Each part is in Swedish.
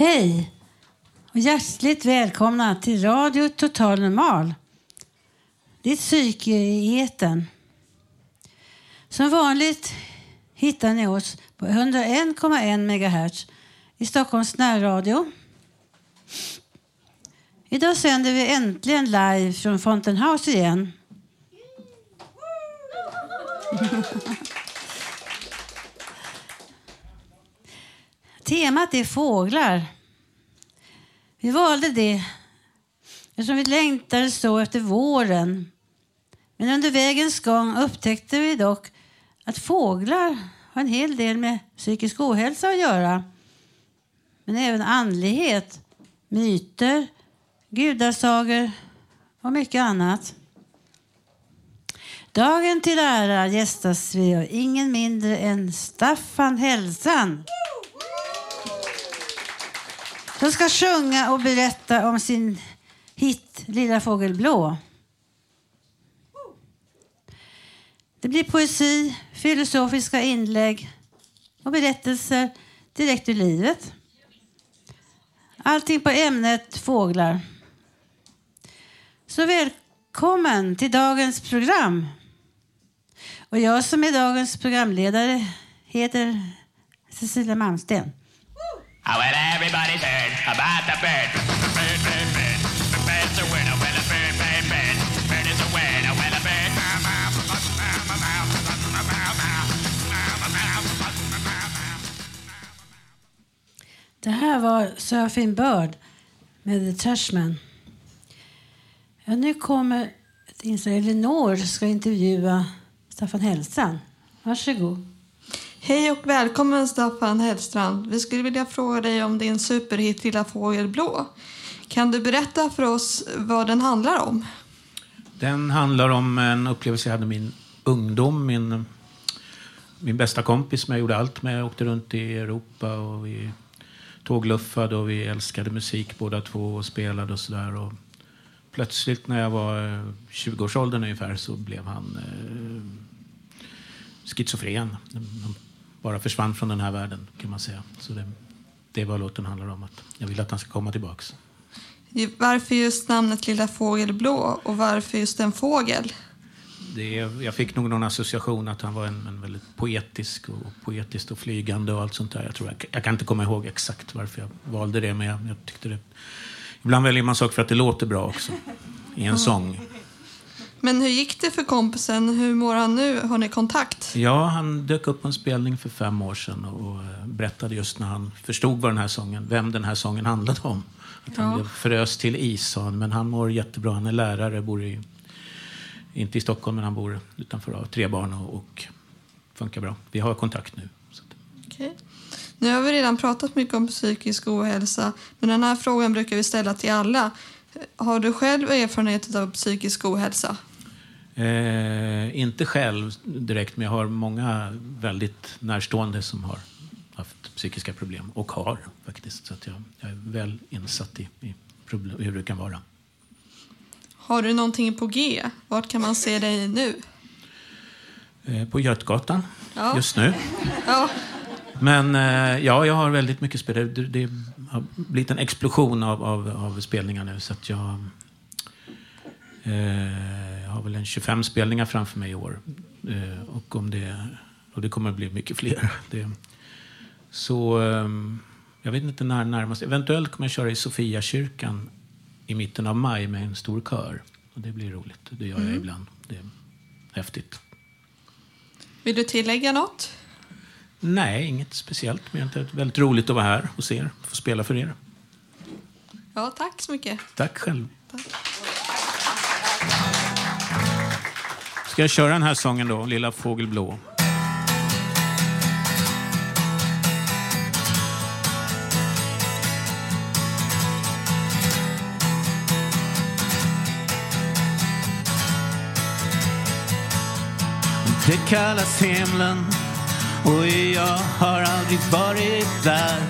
Hej och hjärtligt välkomna till Radio Total Normal. Ditt psyke i etern. Som vanligt hittar ni oss på 101,1 MHz i Stockholms närradio. Idag sänder vi äntligen live från Fountain House igen. Temat är fåglar. Vi valde det eftersom vi längtade så efter våren. Men under vägens gång upptäckte vi dock att fåglar har en hel del med psykisk ohälsa att göra. Men även andlighet, myter, gudasagor och mycket annat. Dagen till ära gästas vi av ingen mindre än Staffan Hälsan. De ska sjunga och berätta om sin hit Lilla fågel blå. Det blir poesi, filosofiska inlägg och berättelser direkt ur livet. Allting på ämnet fåglar. Så välkommen till dagens program. Och jag som är dagens programledare heter Cecilia Malmsten. Oh, well, everybody's heard about the bird. Bird, bird, bird. The bird's a winner. Well, a bird, bird, bird. Bird is a winner. Well, a bird. Det här var Surfing Bird med The Trashman. Ja, nu kommer ett inslag. Elinor ska intervjua Staffan Hälsan. Varsågod. Hej och välkommen Staffan Hellstrand. Vi skulle vilja fråga dig om din superhit Lilla fågel blå. Kan du berätta för oss vad den handlar om? Den handlar om en upplevelse jag hade i min ungdom. Min, min bästa kompis som jag gjorde allt med. Jag åkte runt i Europa och vi tågluffade och vi älskade musik båda två och spelade och sådär. Plötsligt när jag var eh, 20-årsåldern ungefär så blev han eh, schizofren. Bara försvann från den här världen kan man säga. Så det, det är vad låten handlar om. Att jag vill att han ska komma tillbaks. Varför just namnet Lilla fågel blå och varför just en fågel? Det, jag fick nog någon association att han var en, en väldigt poetisk och poetiskt och flygande och allt sånt där. Jag, tror jag, jag kan inte komma ihåg exakt varför jag valde det, men jag, jag tyckte det. Ibland väljer man saker för att det låter bra också i en sång. Men hur gick det för kompisen? Hur mår han nu? Har ni kontakt? Ja, han dök upp på en spelning för fem år sedan och berättade just när han förstod vad den här sången, vem den här sången handlade om. Att han Ja. frös till is, sa han. Men han mår jättebra. Han är lärare, bor i, inte i Stockholm, men han bor utanför. Har tre barn och, och funkar bra. Vi har kontakt nu. Okej. Nu har vi redan pratat mycket om psykisk ohälsa, men den här frågan brukar vi ställa till alla. Har du själv erfarenhet av psykisk ohälsa? Eh, inte själv direkt, men jag har många väldigt närstående som har haft psykiska problem och har faktiskt. Så jag, jag är väl insatt i, i problem, hur det kan vara. Har du någonting på G? Vart kan man se dig nu? Eh, på Götgatan Ja. just nu. Ja, Men eh, ja, jag har väldigt mycket spel. Det, det har blivit en explosion av, av, av spelningar nu. Så att jag, eh, jag har väl en 25 spelningar framför mig i år. Eh, och, om det, och det kommer att bli mycket fler. Det, så eh, jag vet inte när närmast. Eventuellt kommer jag köra i Sofiakyrkan i mitten av maj med en stor kör. Och det blir roligt. Det gör jag ibland. Det är häftigt. vill du tillägga något? Nej, inget speciellt. Men det är väldigt roligt att vara här hos er. Få spela för er. Ja, tack så mycket. Tack själv. Ska jag köra den här sången då, Lilla fågel blå? Det kallas himlen och jag har aldrig varit där.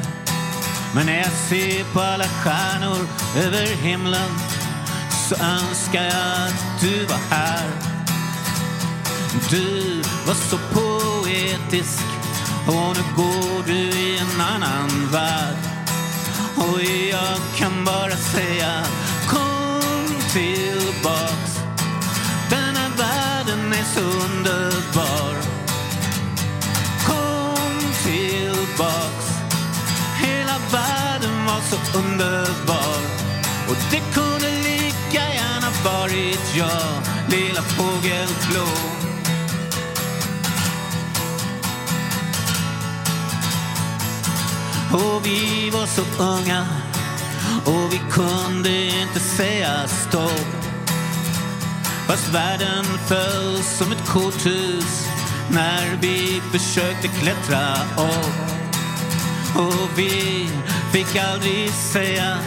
Men när jag ser på alla stjärnor över himlen så önskar jag att du var här. Du var så poetisk och nu går du i en annan värld. Och jag kan bara säga kom tillbaks. Den här världen är så underbar. Kom tillbaks. Hela världen var så underbar. Och det kunde lika gärna varit jag, lilla fågel Och vi var så unga och vi kunde inte säga stopp. Fast världen föll som ett korthus när vi försökte klättra upp. Och vi fick aldrig säga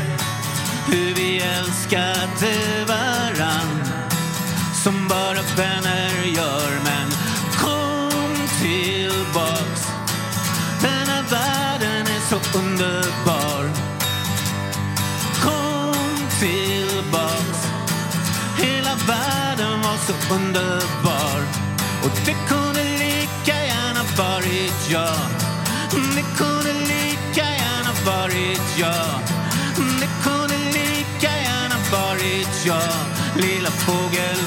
hur vi älskade varann som bara vänner gör. med underbar. Kom tillbaks. Hela världen var så underbar. Och det kunde lika gärna varit jag. Det kunde lika gärna varit jag. Det kunde lika gärna varit jag. Lilla fågel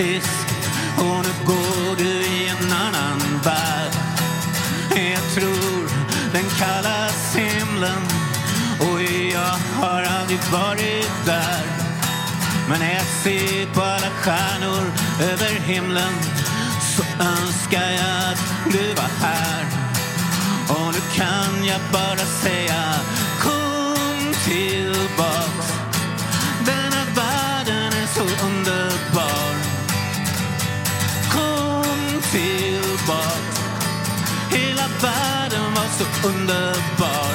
poetisk och nu går du i en annan värld. Jag tror den kallas himlen och jag har aldrig varit där. Men när jag ser på alla stjärnor över himlen så önskar jag att du var här. Och nu kan jag bara säga kom tillbaka världen var så underbar.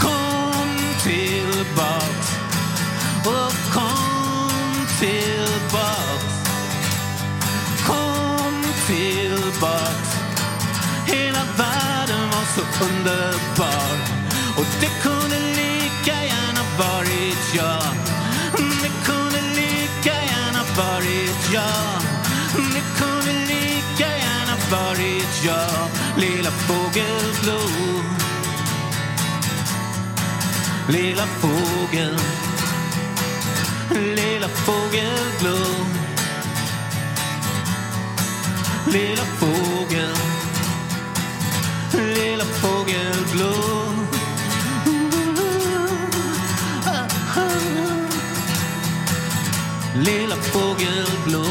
Kom tillbaks Och kom tillbaks. Kom tillbaks. Hela världen var så underbar. Och det kunde lika gärna varit jag. Det kunde lika gärna varit jag. Det kunde lika gärna varit jag. Lilla fågel blå Lilla fågel. Lilla fågel blå Lilla fågel. Lilla fågel blå Lilla fågel blå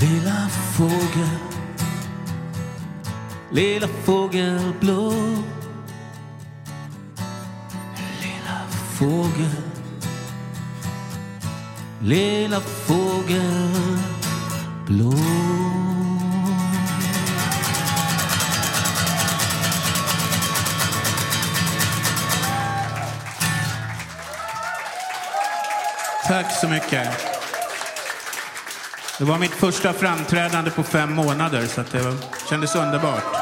Lilla fågel. Lilla fågel blå Lilla fågel Lilla fågel blå Tack så mycket. Det var mitt första framträdande på fem månader så att det kändes underbart.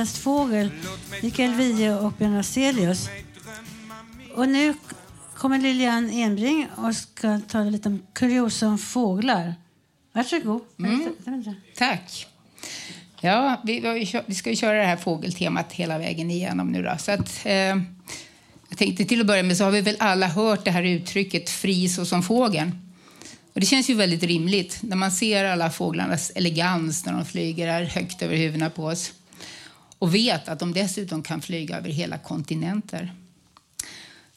Hjärtas fågel, Mikael Wiehe och Björn Afzelius. Och nu kommer Lilian Enbring och ska ta lite om kuriosa om fåglar. Varsågod. Tack. Ja, vi, vi, vi ska ju köra det här fågeltemat hela vägen igenom nu då. Så att, eh, jag tänkte till att börja med så har vi väl alla hört det här uttrycket fri så som fågeln. Och det känns ju väldigt rimligt när man ser alla fåglarnas elegans när de flyger här högt över huvudena på oss. Och vet att de dessutom kan flyga över hela kontinenter.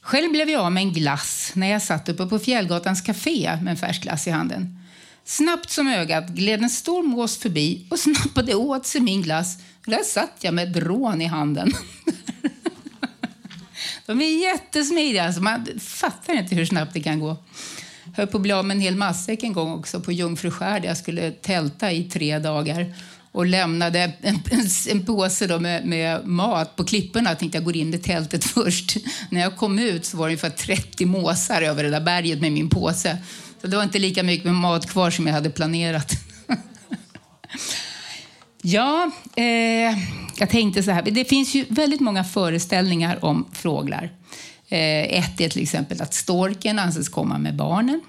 Själv blev jag av med en glass när jag satt uppe på Fjällgatans café med en färsk glass i handen. Snabbt som ögat gled en stor mås förbi och snappade åt sig min glass. Där satt jag med ett rån i handen. De är jättesmidiga. Alltså man fattar inte hur snabbt det kan gå. Jag höll på att bli av med en hel matsäck en gång också på Jungfruskär där jag skulle tälta i tre dagar och lämnade en, en, en påse då med, med, mat på klipporna. Jag tänkte jag går in i tältet först. När jag kom ut så var det ungefär 30 måsar över det där berget med min påse. Så det var inte lika mycket med mat kvar som jag hade planerat. ja, eh, jag tänkte så här. Det finns ju väldigt många föreställningar om fåglar. Eh, ett är till exempel att storken anses komma med barnen.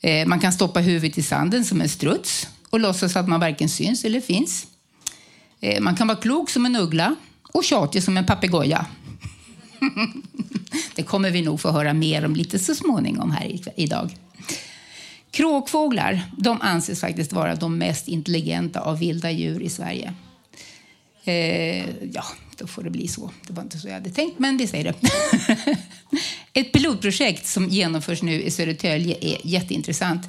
Eh, man kan stoppa huvudet i sanden som en struts och låtsas att man varken syns eller finns. Eh, man kan vara klok som en uggla och tjatig som en papegoja. Det kommer vi nog få höra mer om lite så småningom här idag. Kråkfåglar de anses faktiskt vara de mest intelligenta av vilda djur i Sverige. Eh, ja, då får det bli så. Det var inte så jag hade tänkt, men vi säger det. Ett pilotprojekt som genomförs nu i Södertälje är jätteintressant.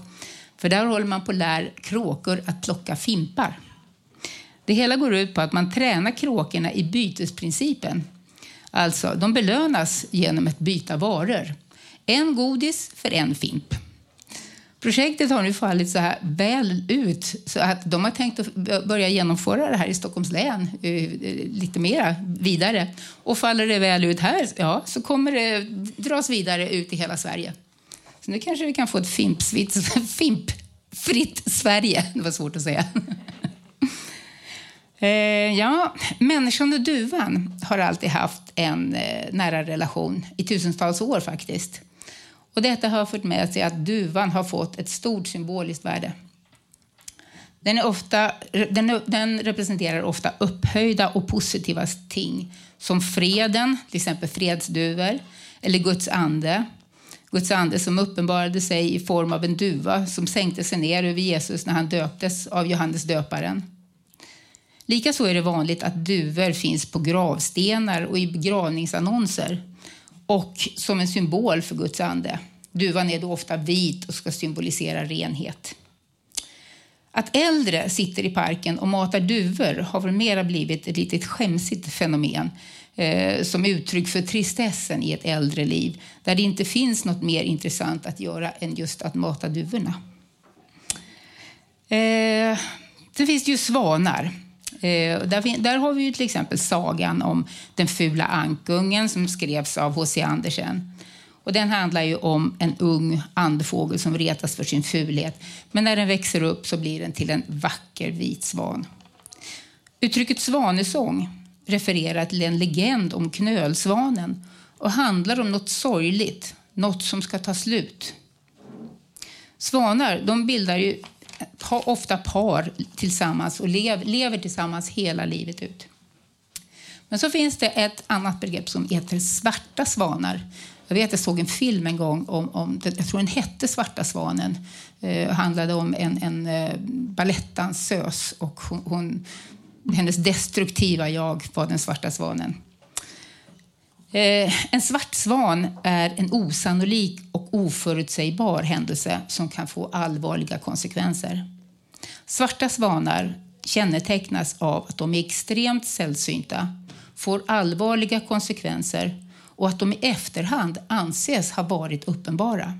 För där håller man på att lära kråkor att plocka fimpar. Det hela går ut på att man tränar kråkorna i bytesprincipen. Alltså, de belönas genom att byta varor. En godis för en fimp. Projektet har nu fallit så här väl ut så att de har tänkt att börja genomföra det här i Stockholms län eh, lite mer vidare. Och faller det väl ut här, ja, så kommer det dras vidare ut i hela Sverige. Så nu kanske vi kan få ett fimpsvitt, fimpfritt Sverige. Det var svårt att säga. Eh, ja, människan och duvan har alltid haft en eh, nära relation, i tusentals år faktiskt. Och detta har fört med sig att duvan har fått ett stort symboliskt värde. Den, är ofta, den, den representerar ofta upphöjda och positiva ting som freden, till exempel fredsduvor, eller Guds ande. Guds ande som uppenbarade sig i form av en duva som sänkte sig ner över Jesus när han döptes av Johannes döparen. Likaså är det vanligt att duvor finns på gravstenar och i begravningsannonser och som en symbol för Guds ande. Duvan är då ofta vit och ska symbolisera renhet. Att äldre sitter i parken och matar duvor har väl mera blivit ett litet skämsigt fenomen eh, som uttryck för tristessen i ett äldre liv där det inte finns något mer intressant att göra än just att mata duvorna. Eh, sen finns det ju svanar. Eh, där, där, har vi ju till exempel sagan om den fula ankungen som skrevs av H.C. Andersen. Och den handlar ju om en ung andfågel som retas för sin fulhet. Men när den växer upp så blir den till en vacker vit svan. Uttrycket svanesång refererar till en legend om knölsvanen och handlar om något sorgligt, något som ska ta slut. Svanar de bildar ju ofta par tillsammans och lev, lever tillsammans hela livet ut. Men så finns det ett annat begrepp som heter svarta svanar. Jag vet jag såg en film en gång om, om jag tror den hette Svarta svanen. Eh, handlade om en, en eh, balettdansös och hon, hon, hennes destruktiva jag var den svarta svanen. Eh, en svart svan är en osannolik och oförutsägbar händelse som kan få allvarliga konsekvenser. Svarta svanar kännetecknas av att de är extremt sällsynta, får allvarliga konsekvenser och att de i efterhand anses ha varit uppenbara.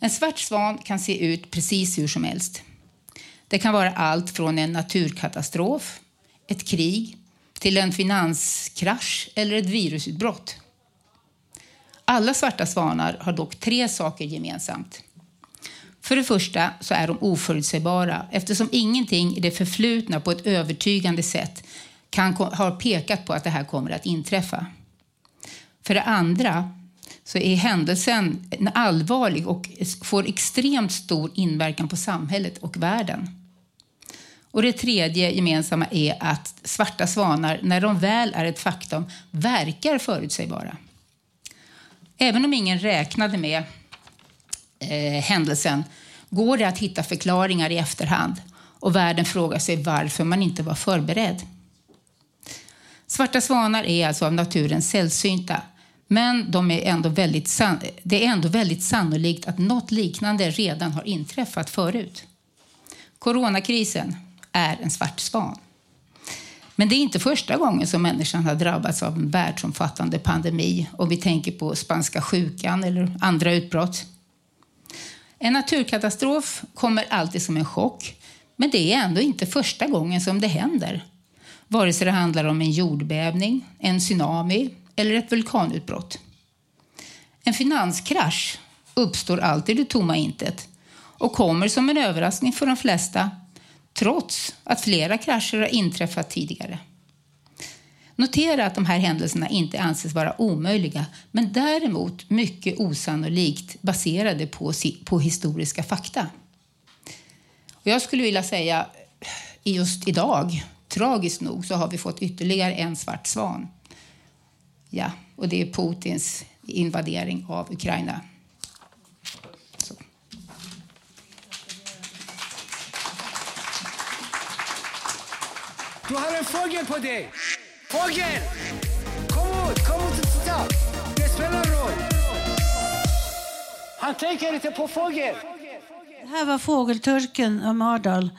En svart svan kan se ut precis hur som helst. Det kan vara allt från en naturkatastrof, ett krig till en finanskrasch eller ett virusutbrott. Alla svarta svanar har dock tre saker gemensamt. För det första så är de oförutsägbara eftersom ingenting i det förflutna på ett övertygande sätt kan, har pekat på att det här kommer att inträffa. För det andra så är händelsen allvarlig och får extremt stor inverkan på samhället och världen. Och det tredje gemensamma är att svarta svanar, när de väl är ett faktum, verkar förutsägbara. Även om ingen räknade med eh, händelsen går det att hitta förklaringar i efterhand och världen frågar sig varför man inte var förberedd. Svarta svanar är alltså av naturen sällsynta men de är ändå väldigt det är ändå väldigt sannolikt att något liknande redan har inträffat förut. Coronakrisen är en svart svan. Men det är inte första gången som människan har drabbats av en världsomfattande pandemi om vi tänker på spanska sjukan eller andra utbrott. En naturkatastrof kommer alltid som en chock men det är ändå inte första gången som det händer. Vare sig det handlar om en jordbävning, en tsunami eller ett vulkanutbrott. En finanskrasch uppstår alltid i tomma intet och kommer som en överraskning för de flesta trots att flera krascher har inträffat tidigare. Notera att de här händelserna inte anses vara omöjliga men däremot mycket osannolikt baserade på, på historiska fakta. Och jag skulle vilja säga just idag, tragiskt nog, så har vi fått ytterligare en svart svan. Ja, och det är Putins invadering av Ukraina. Du har en fågel på dig! Fågel! Kom ut, kom ut och titta! Det spelar roll. Han tänker inte på fågel. Det här var Fågelturken av Mardal.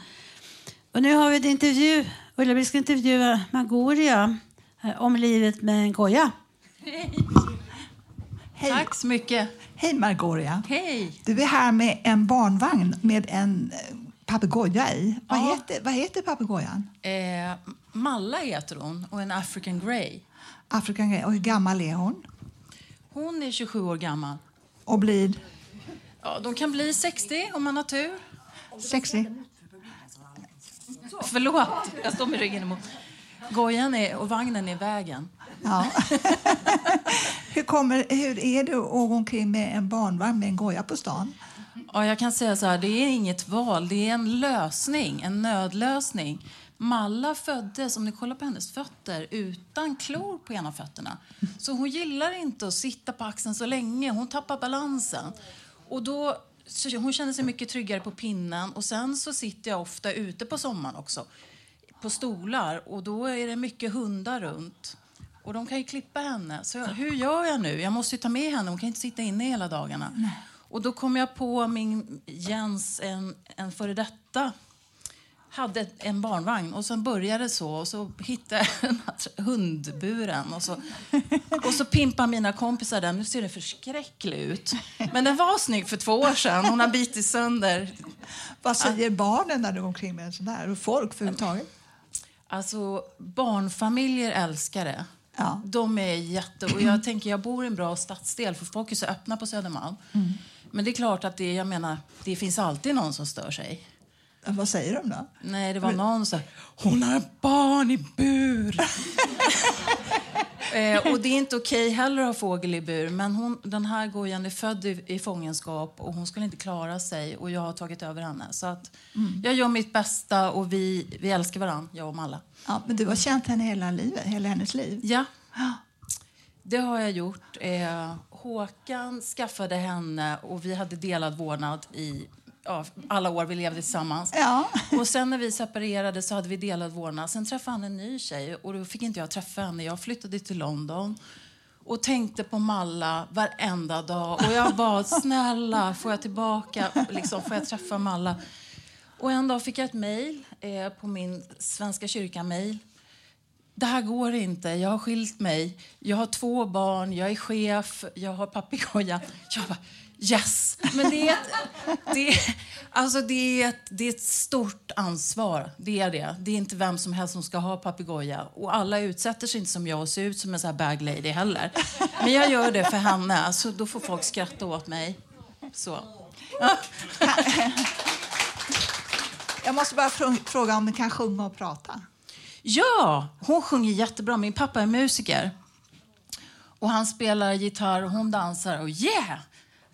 Och nu har vi en intervju. Ulla, vi ska intervjua Magoria eh, om livet med en goja. Hej. Tack så mycket. Hej Margoria. Hej. Du är här med en barnvagn med en eh, papegoja i. Vad, Ja. heter, vad heter papegojan? Eh, Malla heter hon och en African Grey. African Grey. Och hur gammal är hon? Hon är 27 år gammal. Och blir Ja, de kan bli 60 om man har tur. 60? Förlåt, jag står med ryggen emot. Gojan är, och vagnen är vägen. Ja. hur, kommer, hur är det att gå omkring med en barnvagn med en goja på stan? Ja, jag kan säga så här, det är inget val, det är en lösning, en nödlösning. Malla föddes, om ni kollar på hennes fötter, utan klor på ena fötterna. Så hon gillar inte att sitta på axeln så länge, hon tappar balansen. Och då, så hon känner sig mycket tryggare på pinnen. Och sen så sitter jag ofta ute på sommaren också, på stolar. Och då är det mycket hundar runt. Och de kan ju klippa henne. Så jag, hur gör jag nu? Jag måste ju ta med henne, hon kan inte sitta inne hela dagarna. Nej. Och då kom jag på min Jens, en, en före detta hade en barnvagn och sen började så och så hittade jag hundburen och så, och så pimpade mina kompisar den. Nu ser den förskräcklig ut. Men den var snygg för två år sedan. Hon har bitit sönder. Vad säger barnen när du går omkring med en sån där? Och folk överhuvudtaget? Alltså, barnfamiljer älskar det. Ja. De är jätte... Och jag tänker, jag bor i en bra stadsdel för folk är så öppna på Södermalm. Mm. Men det är klart att det, jag menar, det finns alltid någon som stör sig. Vad säger de då? Nej, det var någon så här, hon har barn i bur. eh, och det är inte okej heller att ha fågel i bur. Men hon, den här gojan är född i, i fångenskap och hon skulle inte klara sig och jag har tagit över henne. Så att jag gör mitt bästa och vi, vi älskar varandra, jag och Malla. Ja, men du har känt henne hela livet, hela hennes liv? Ja, det har jag gjort. Eh, Håkan skaffade henne och vi hade delad vårdnad i ja, alla år vi levde tillsammans. Ja. Och sen när vi separerade så hade vi delad vårdnad. Sen träffade han en ny tjej och då fick inte jag träffa henne. Jag flyttade till London och tänkte på Malla varenda dag. Och jag bad snälla, får jag tillbaka, liksom, får jag träffa Malla? Och en dag fick jag ett mejl eh, på min Svenska kyrkan-mejl. Det här går inte. Jag har skilt mig. Jag har två barn. Jag är chef. Jag har papegoja. Jag bara, yes! Men det är ett, det alltså det är ett, det är ett stort ansvar. Det är det. Det är inte vem som helst som ska ha papegoja. Och alla utsätter sig inte som jag och ser ut som en sån här bag lady heller. Men jag gör det för henne. Så då får folk skratta åt mig. Så. Jag måste bara fråga om du kan sjunga och prata. Ja, hon sjunger jättebra. Min pappa är musiker. Och han spelar gitarr och hon dansar och yeah!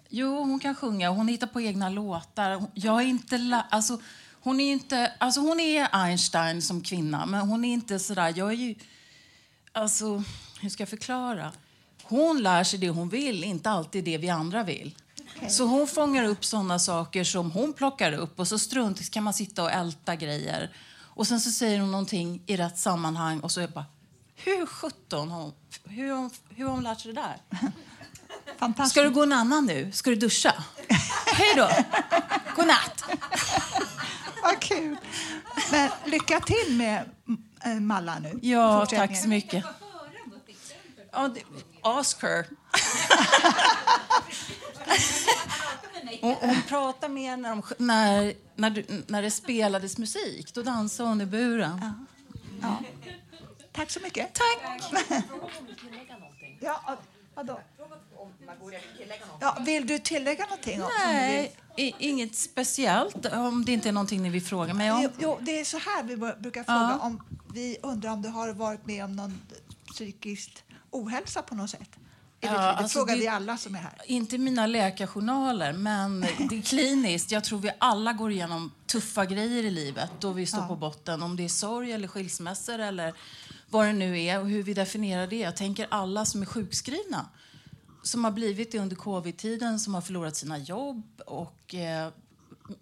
Jo, hon kan sjunga hon hittar på egna låtar. Jag är inte... la- Alltså, hon är inte... Alltså hon är Einstein som kvinna, men hon är inte sådär... Jag är ju... Alltså, hur ska jag förklara? Hon lär sig det hon vill, inte alltid det vi andra vill. Så hon fångar upp såna saker som hon plockar upp och så strunt kan man sitta och älta grejer. Och sen så säger hon någonting i rätt sammanhang och så är jag bara, hur sjutton har hon, hur, har hon, hur har hon lärt sig det där? Fantastiskt. Ska du gå en annan nu? Ska du duscha? Hej då! God natt! Vad kul. Men lycka till med äh, Malla nu. Ja, tack så mycket. Ja, det, ask her. Hon, hon pratar mer när, de, när, när, du, när det spelades musik. Då dansade hon i buren. Ja. Tack så mycket. Tack! Ja, vadå? Ja, vill du tillägga någonting? Nej, i, inget speciellt om det inte är någonting ni vill fråga mig om. jo, det är så här vi brukar fråga Ja. om vi undrar om du har varit med om någon psykisk ohälsa på något sätt. Ditt Ja, det alltså frågar det- vi alla som är här. Inte mina läkarjournaler, men det är kliniskt. Jag tror vi alla går igenom tuffa grejer i livet då vi står Ja. på botten. Om det är sorg eller skilsmässor eller vad det nu är och hur vi definierar det. Jag tänker alla som är sjukskrivna som har blivit det under covid-tiden, som har förlorat sina jobb och eh,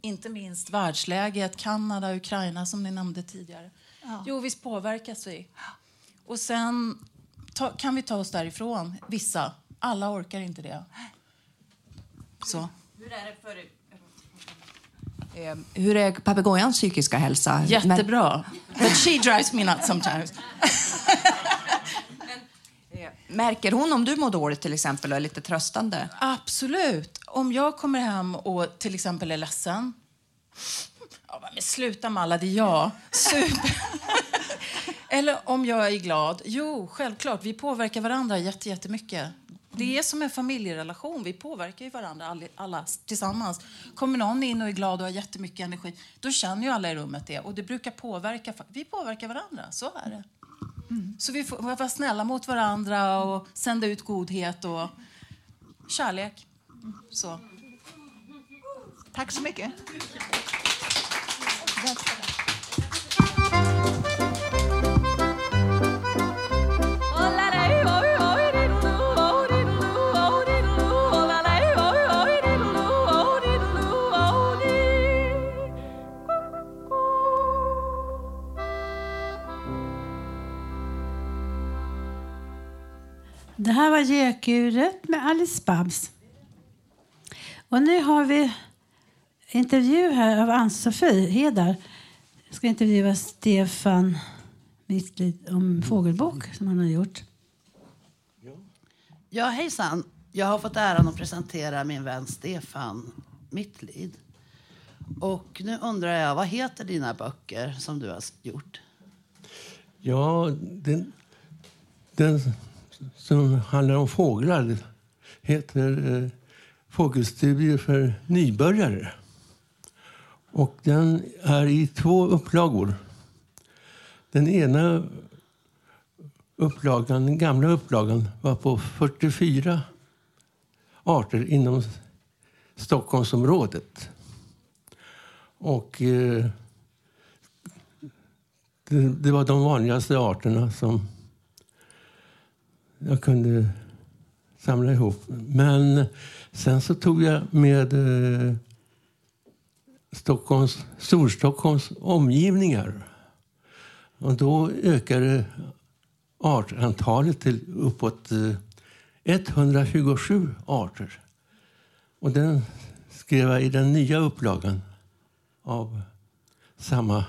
inte minst världsläget, Kanada, Ukraina som ni nämnde tidigare. Ja. Jo, visst påverkas vi. Och sen ta, kan vi ta oss därifrån, vissa. Alla orkar inte det. Så. Hur är det för... Eh, Hur är papegojans psykiska hälsa? Jättebra. But she drives me nuts sometimes. Men, eh, märker hon om du mår dåligt till exempel och är lite tröstande? Absolut. Om jag kommer hem och till exempel är ledsen. Ja, men sluta med alla, det är jag. Super. Eller om jag är glad. Jo, självklart. Vi påverkar varandra jätte- jättemycket. Det är som en familjerelation. Vi påverkar ju varandra alla, alla tillsammans. Kommer någon in och är glad och har jättemycket energi, då känner ju alla i rummet det. Och det brukar påverka. Vi påverkar varandra, så är det. Så vi får vara snälla mot varandra och sända ut godhet och kärlek. Så. Tack så mycket. Här var Gökuret med Alice Babs. Och nu har vi intervju här av Ann-Sofie Hedar. Jag ska intervjua Stefan Mittlid om fågelbok som han har gjort. Ja, hejsan. Jag har fått äran att presentera min vän Stefan Mittlid. Och nu undrar jag, vad heter dina böcker som du har gjort? Ja, den, den som handlar om fåglar heter eh, Fågelstudier för nybörjare. Och den är i två upplagor. Den ena upplagan, den gamla upplagan var på 44 arter inom Stockholmsområdet. Och eh, det, det var de vanligaste arterna som jag kunde samla ihop. Men sen så tog jag med eh, Stockholms, Storstockholms omgivningar. Och då ökade artantalet till uppåt eh, 127 arter. Och den skrev jag i den nya upplagan av samma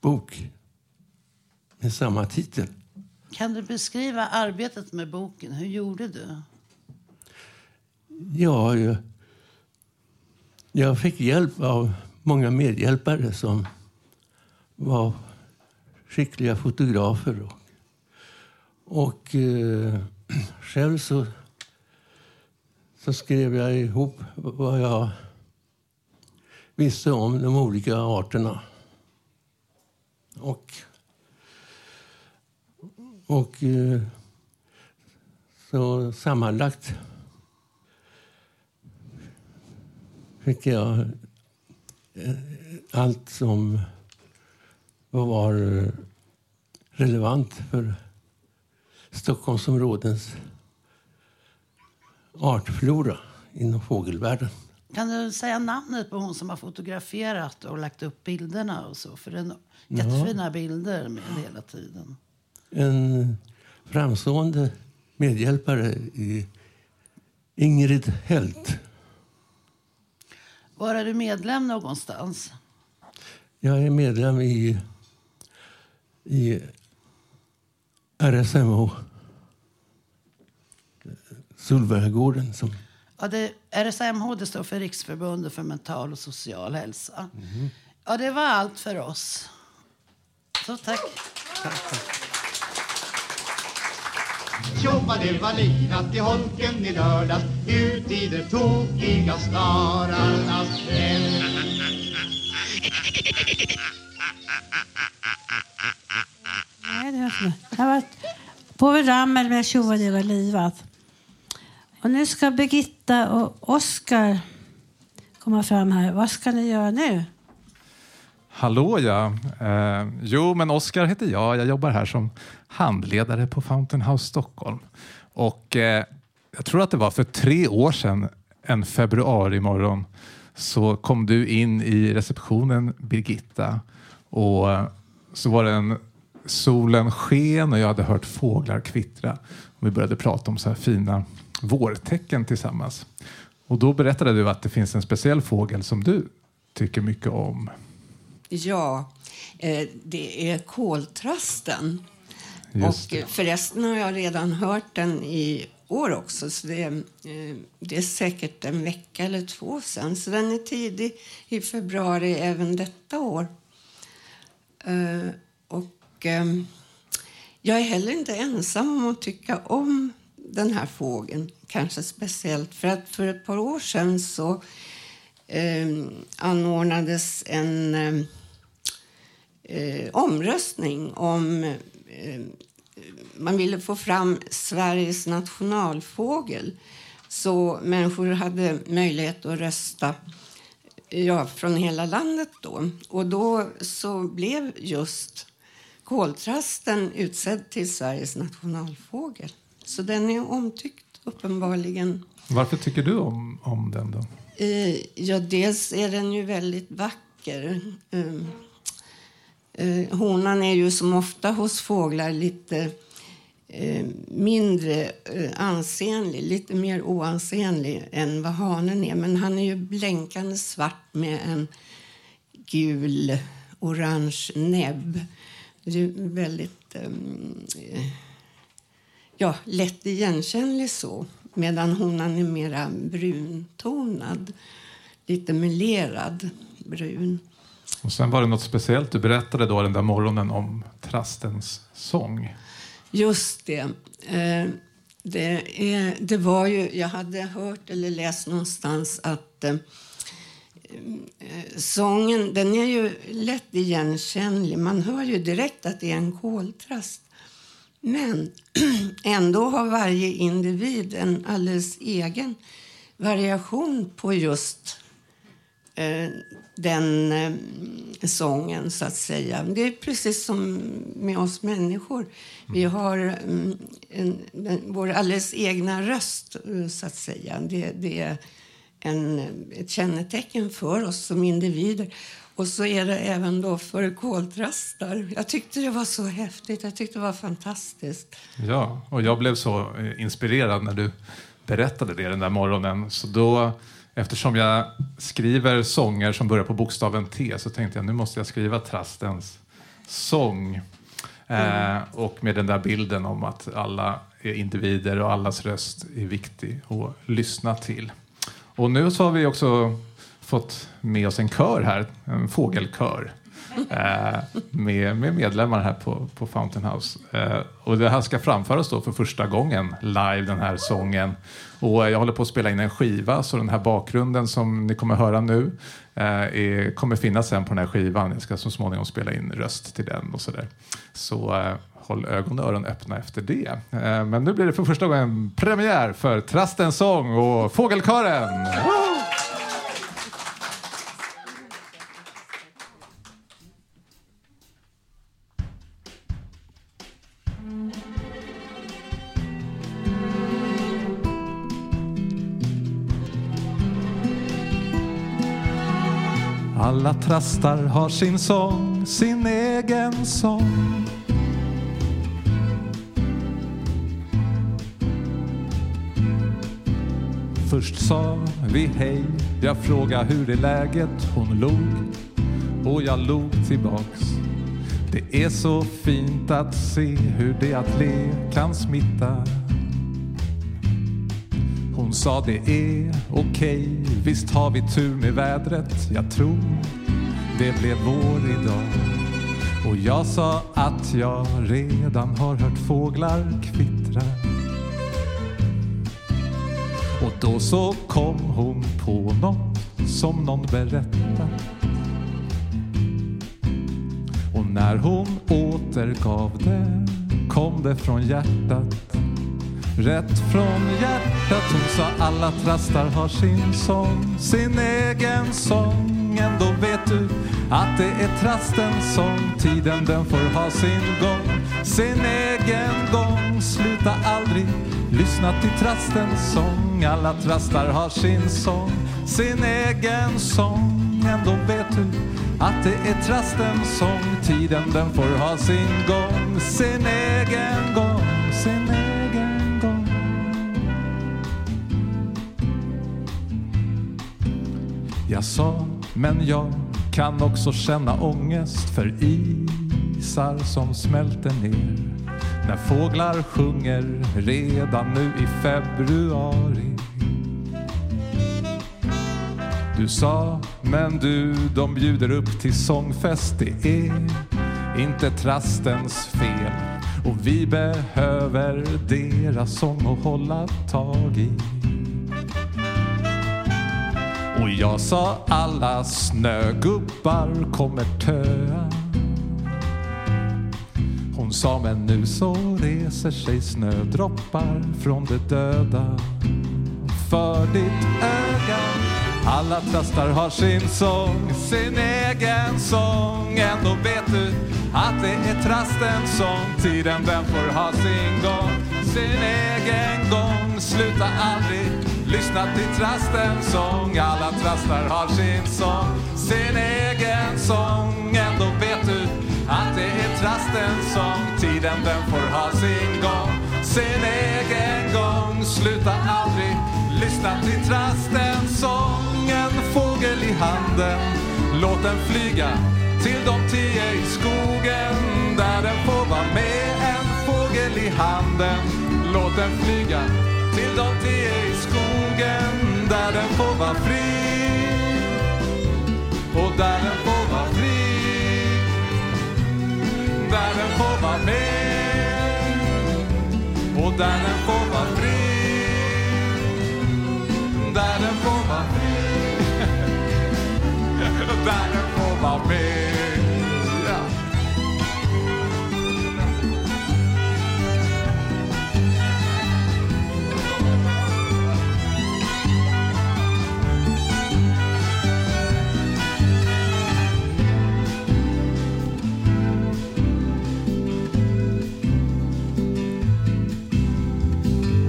bok med samma titel. Kan du beskriva arbetet med boken? Hur gjorde du? Ja, jag, jag fick hjälp av många medhjälpare som var skickliga fotografer. Och, och eh, själv så, så skrev jag ihop vad jag visste om de olika arterna. Och, och eh, Så sammanlagt fick jag eh, allt som var relevant för Stockholmsområdens artflora inom fågelvärlden. Kan du säga namnet på hon som har fotograferat och lagt upp bilderna och så? För det är no- Ja. jättefina bilder med hela tiden. En framstående medhjälpare i Ingrid Helt. Var är du medlem någonstans? Jag är medlem i, i RSMH. Solberggården. Som, Ja, det, RSMH det står för Riksförbundet för mental och social hälsa. Ja, det var allt för oss. Så tack. Tjobba det var valinat i holken i lördags Ut i det tokiga stararnas hem det var Jag har varit på med Tjova det var livat. Och nu ska Birgitta och Oskar komma fram här. Vad ska ni göra nu? Hallå ja. Eh, jo, men Oskar heter jag. Jag jobbar här som handledare på Fountain House Stockholm. Och eh, jag tror att det var för tre år sedan, en februari morgon, så kom du in i receptionen, Birgitta. Och eh, så var det en solen sken och jag hade hört fåglar kvittra. Och vi började prata om så här fina vårtecken tillsammans. Och då berättade du att det finns en speciell fågel som du tycker mycket om. Ja, eh, det är koltrasten. Just och eh, förresten har jag redan hört den i år också. Så det, är, eh, det är säkert en vecka eller två sen. Så den är tidig i februari även detta år. Och ehm, jag är heller inte ensam om att tycka om den här fågeln. Kanske speciellt för att för ett par år sedan så eh, anordnades en eh, omröstning om eh, man ville få fram Sveriges nationalfågel så människor hade möjlighet att rösta ja, från hela landet. Då. Och då så blev just koltrasten utsedd till Sveriges nationalfågel. Så den är omtyckt uppenbarligen. Varför tycker du om, om den då? Eh, ja, dels är den ju väldigt vacker. Eh, honan är ju som ofta hos fåglar lite eh, mindre eh, ansenlig, lite mer oansenlig än vad hanen är. Men han är ju blänkande svart med en gul orange näbb. Det är väldigt eh, ja, lätt igenkännlig så. Medan honan är mera bruntonad, lite melerad brun. Och sen var det något speciellt du berättade då den där morgonen om trastens sång. Just det. Eh, det, är, det var ju, jag hade hört eller läst någonstans att eh, eh sången den är ju lätt igenkännlig. Man hör ju direkt att det är en koltrast. Men ändå har varje individ en alldeles egen variation på just den eh, sången, så att säga. Det är precis som med oss människor. Vi har mm, en, en, vår alldeles egna röst, eh, så att säga. Det, det är en, ett kännetecken för oss som individer. Och så är det även då för koltrastar. Jag tyckte det var så häftigt. Jag tyckte det var fantastiskt. Ja, och jag blev så eh, inspirerad när du berättade det den där morgonen. Så då, eftersom jag skriver sånger som börjar på bokstaven T så tänkte jag nu måste jag skriva trastens sång. Eh, och med den där bilden om att alla är individer och allas röst är viktig att lyssna till. Och nu så har vi också fått med oss en kör här, en fågelkör. Eh, med, med medlemmar här på, på Fountain House. Eh, och det här ska framföras då för första gången live, den här sången. Och eh, jag håller på att spela in en skiva, så den här bakgrunden som ni kommer höra nu är, kommer finnas sen på den här skivan. Jag ska så småningom spela in röst till den och sådär. Så håll ögon och öron öppna efter det. Men nu blir det för första gången premiär för Trastens sång och Fågelkören. Woo! Alla trastar har sin sång, sin egen sång. Först sa vi hej, jag frågade hur är läget, hon log och jag log tillbaks. Det är så fint att se hur det att le kan smitta. Hon sa det är okej, visst har vi tur med vädret. Jag tror det blev vår idag. Och jag sa att jag redan har hört fåglar kvittra. Och då så kom hon på något som någon berättat. Och när hon återgav det kom det från hjärtat. Rätt från hjärtat hon sa alla trastar har sin sång, sin egen sång. Ändå vet du att det är trastens sång. Tiden den får ha sin gång, sin egen gång. Sluta aldrig lyssna till trastens sång. Alla trastar har sin sång, sin egen sång. Ändå vet du att det är trastens sång. Tiden den får ha sin gång, sin egen gång, sin egen Jag sa, men jag kan också känna ångest för isar som smälter ner. När fåglar sjunger redan nu i februari. Du sa, men du, de bjuder upp till sångfest. Det är inte trastens fel. Och vi behöver deras sång att hålla tag i. Och jag sa alla snögubbar kommer töa. Hon sa men nu så reser sig snödroppar från de döda. För ditt öga alla trastar har sin sång, sin egen sång. Ändå vet du att det är trastens sång. Tiden den får ha sin gång, sin egen gång. Sluta aldrig lyssna till trastens sång. Alla trastar har sin sång, sin egen sång. Ändå vet du att det är trastens sång. Tiden den får ha sin gång, sin egen gång. Sluta aldrig lyssna till trastens sång. En fågel i handen, låt den flyga till de tio i skogen där den får vara med. En fågel i handen, låt den flyga till de tio i skogen där den får vara fri. Och där den får vara fri. Där den får vara med. Och där den får vara fri. Där den får vara fri. där den får vara med.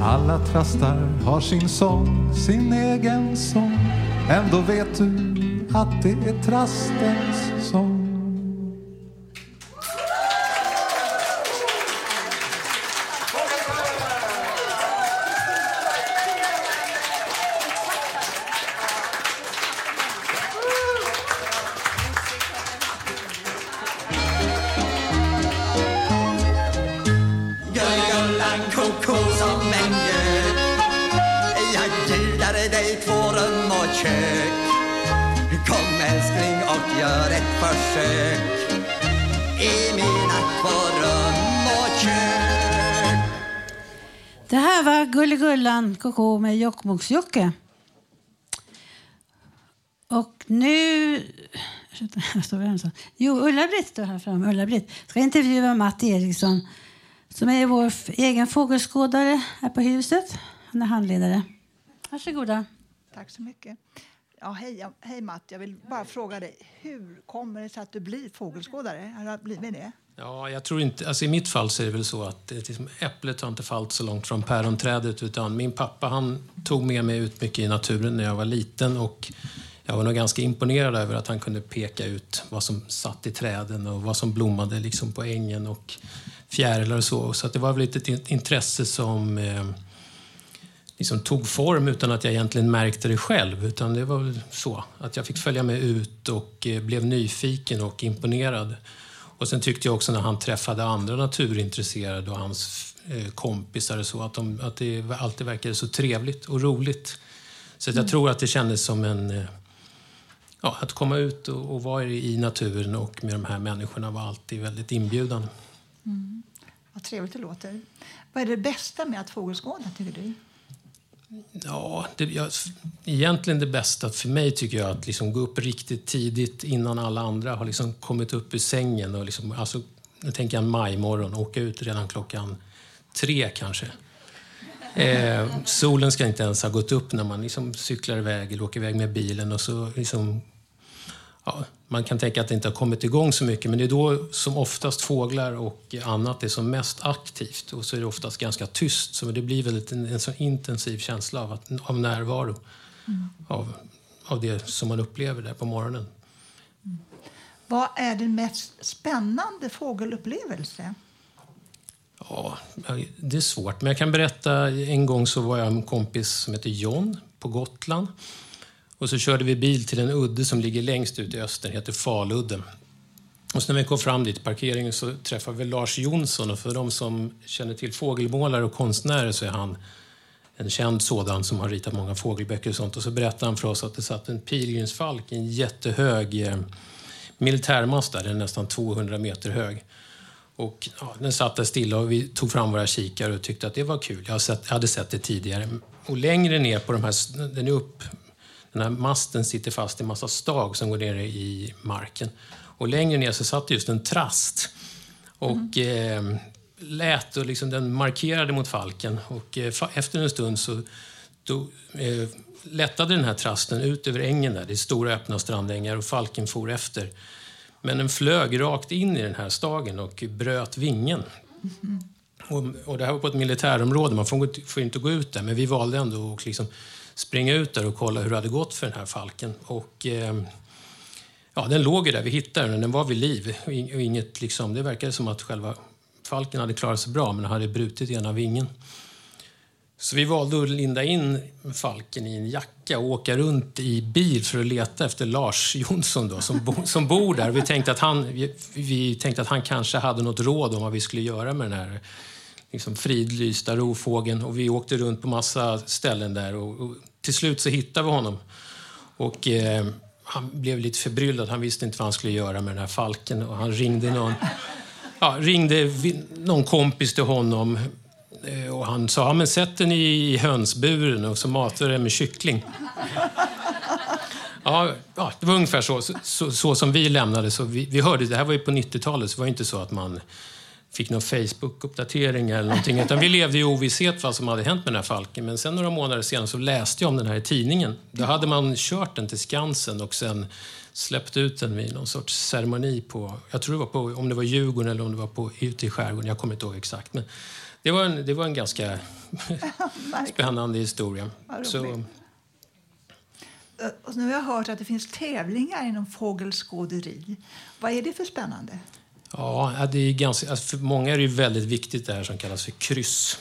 Alla trastar har sin sång, sin egen sång. Ändå vet du att det är trastens sång. Var Gulligullan Koko med Jokkmokks-Jocke. Och nu... Ursäkta, jag står. Jo, Ulla-Britt står här framme. Ulla-Britt ska intervjua Matt Eriksson som är vår egen fågelskådare här på huset. Han är handledare. Varsågoda. Tack så mycket. Ja, hej, hej Matt, jag vill bara fråga dig. Hur kommer det sig att du blir fågelskådare? Har du blivit det? Ja, jag tror inte, alltså I mitt fall så är det väl så att liksom, äpplet har inte fallit så långt från päronträdet. Utan min pappa han tog med mig ut mycket i naturen när jag var liten. Och jag var nog ganska imponerad över att han kunde peka ut vad som satt i träden och vad som blommade liksom på ängen och fjärilar och så. Så att det var väl ett ett intresse som eh, liksom tog form utan att jag egentligen märkte det själv. Utan det var väl så att jag fick följa med ut och eh, blev nyfiken och imponerad. Och sen tyckte jag också när han träffade andra naturintresserade och hans eh, kompisar och så att, de, att det alltid verkade så trevligt och roligt. Så jag Mm. tror att det kändes som en... eh, Ja, att komma ut och, och vara i naturen och med de här människorna var alltid väldigt inbjudande. Mm. Vad trevligt det låter. Vad är det bästa med att fågelskåda, tycker du? Ja, det, jag, egentligen det bästa för mig tycker jag att liksom gå upp riktigt tidigt innan alla andra har liksom kommit upp ur sängen. Och liksom, alltså, nu tänker jag en majmorgon, åka ut redan klockan tre kanske. Eh, solen ska inte ens ha gått upp när man liksom cyklar iväg eller åker iväg med bilen. och så liksom, ja, Man kan tänka att det inte har kommit igång så mycket, men det är då som oftast fåglar och annat är som mest aktivt. Och så är det oftast ganska tyst, så det blir väldigt en, en så intensiv känsla av, att, av närvaro. Mm. Av, av det som man upplever där på morgonen. Vad är din mest spännande fågelupplevelse? Ja, det är svårt. Men jag kan berätta, en gång så var jag med en kompis som heter John på Gotland. Och så körde vi bil till en udde som ligger längst ut i öster, heter Faludden. Och så när vi kom fram dit, parkeringen, så träffade vi Lars Jonsson. Och för de som känner till fågelmålare och konstnärer så är han en känd sådan som har ritat många fågelböcker och sånt. Och så berättade han för oss att det satt en pilgrimsfalk i en jättehög eh, militärmast där, den är nästan 200 meter hög. Och ja, den satt där stilla och vi tog fram våra kikare och tyckte att det var kul. Jag, sett, jag hade sett det tidigare. Och längre ner på de här, den är upp, den här masten sitter fast i en massa stag som går ner i marken. Och längre ner så satt just en trast. Och eh, lät och liksom, den markerade mot falken. Och eh, efter en stund så då, eh, lättade den här trasten ut över ängen där. Det är stora öppna strandängar och falken for efter. Men den flög rakt in i den här stagen och bröt vingen. Och, och det här var på ett militärområde, man får, får inte gå ut där. Men vi valde ändå att liksom springa ut där och kolla hur det hade gått för den här falken. Och, eh, ja, den låg ju där, vi hittade den, den var vid liv. Och inget, liksom, det verkade som att själva falken hade klarat sig bra, men den hade brutit ena vingen. Så vi valde att linda in falken i en jacka och åka runt i bil för att leta efter Lars Jonsson då, som, bo, som bor där. Vi tänkte, att han, vi, vi tänkte att han kanske hade något råd om vad vi skulle göra med den här liksom fridlysta rovfågeln. Och vi åkte runt på massa ställen där och, och till slut så hittade vi honom. Och eh, han blev lite förbryllad. Han visste inte vad han skulle göra med den här falken. Och han ringde någon, ja, ringde någon kompis till honom Eh, Och han sa, ja, men sätt den i hönsburen och så matar den med kyckling. Ja, ja, det var ungefär så, så, så som vi lämnade. Så vi, vi hörde, det här var ju på 90-talet, så det var inte så att man fick någon Facebook-uppdatering eller någonting. Utan vi levde i ovisshet vad som hade hänt med den här falken. Men sen några månader senare så läste jag om den här i tidningen. Då hade man kört den till Skansen och sen släppt ut den vid någon sorts ceremoni på, jag tror det var på, om det var Djurgården eller om det var på, ute i skärgården. Jag kommer inte ihåg exakt. Men det var en, det var en ganska spännande historia. Så. Eh, Och nu har jag hört att det finns tävlingar inom fågelskåderi. Vad är det för spännande? Ja, det är ganska, alltså för många är det ju väldigt viktigt det här som kallas för kryss.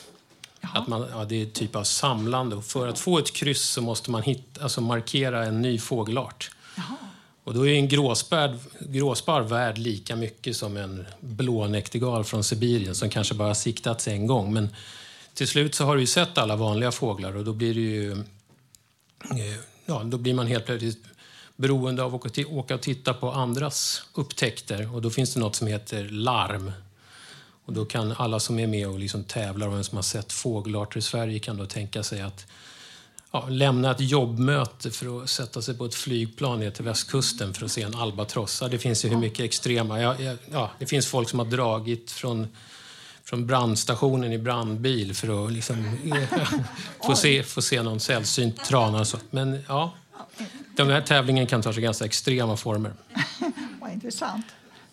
Att man, ja, det är ett typ av samlande. Och för att få ett kryss så måste man hitta, alltså markera en ny fågelart. Och då är en gråsparv, gråsparv värd lika mycket som en blånäktergal från Sibirien som kanske bara siktats en gång. Men till slut så har du ju sett alla vanliga fåglar och då blir det ju... eh, Ja, då blir man helt plötsligt beroende av att åka, och titta på andras upptäckter. Och då finns det något som heter larm. Och då kan alla som är med och liksom tävlar och vem som har sett fågelarter i Sverige kan då tänka sig att ja, lämna ett jobbmöte för att sätta sig på ett flygplan ner till västkusten för att se en albatross. Det finns ju hur mycket extrema... Ja, ja, ja, det finns folk som har dragit från, från brandstationen i brandbil för att liksom, få, se, få se någon sällsynt trana. Och så. Men ja, den här tävlingen kan ta sig ganska extrema former. Vad intressant.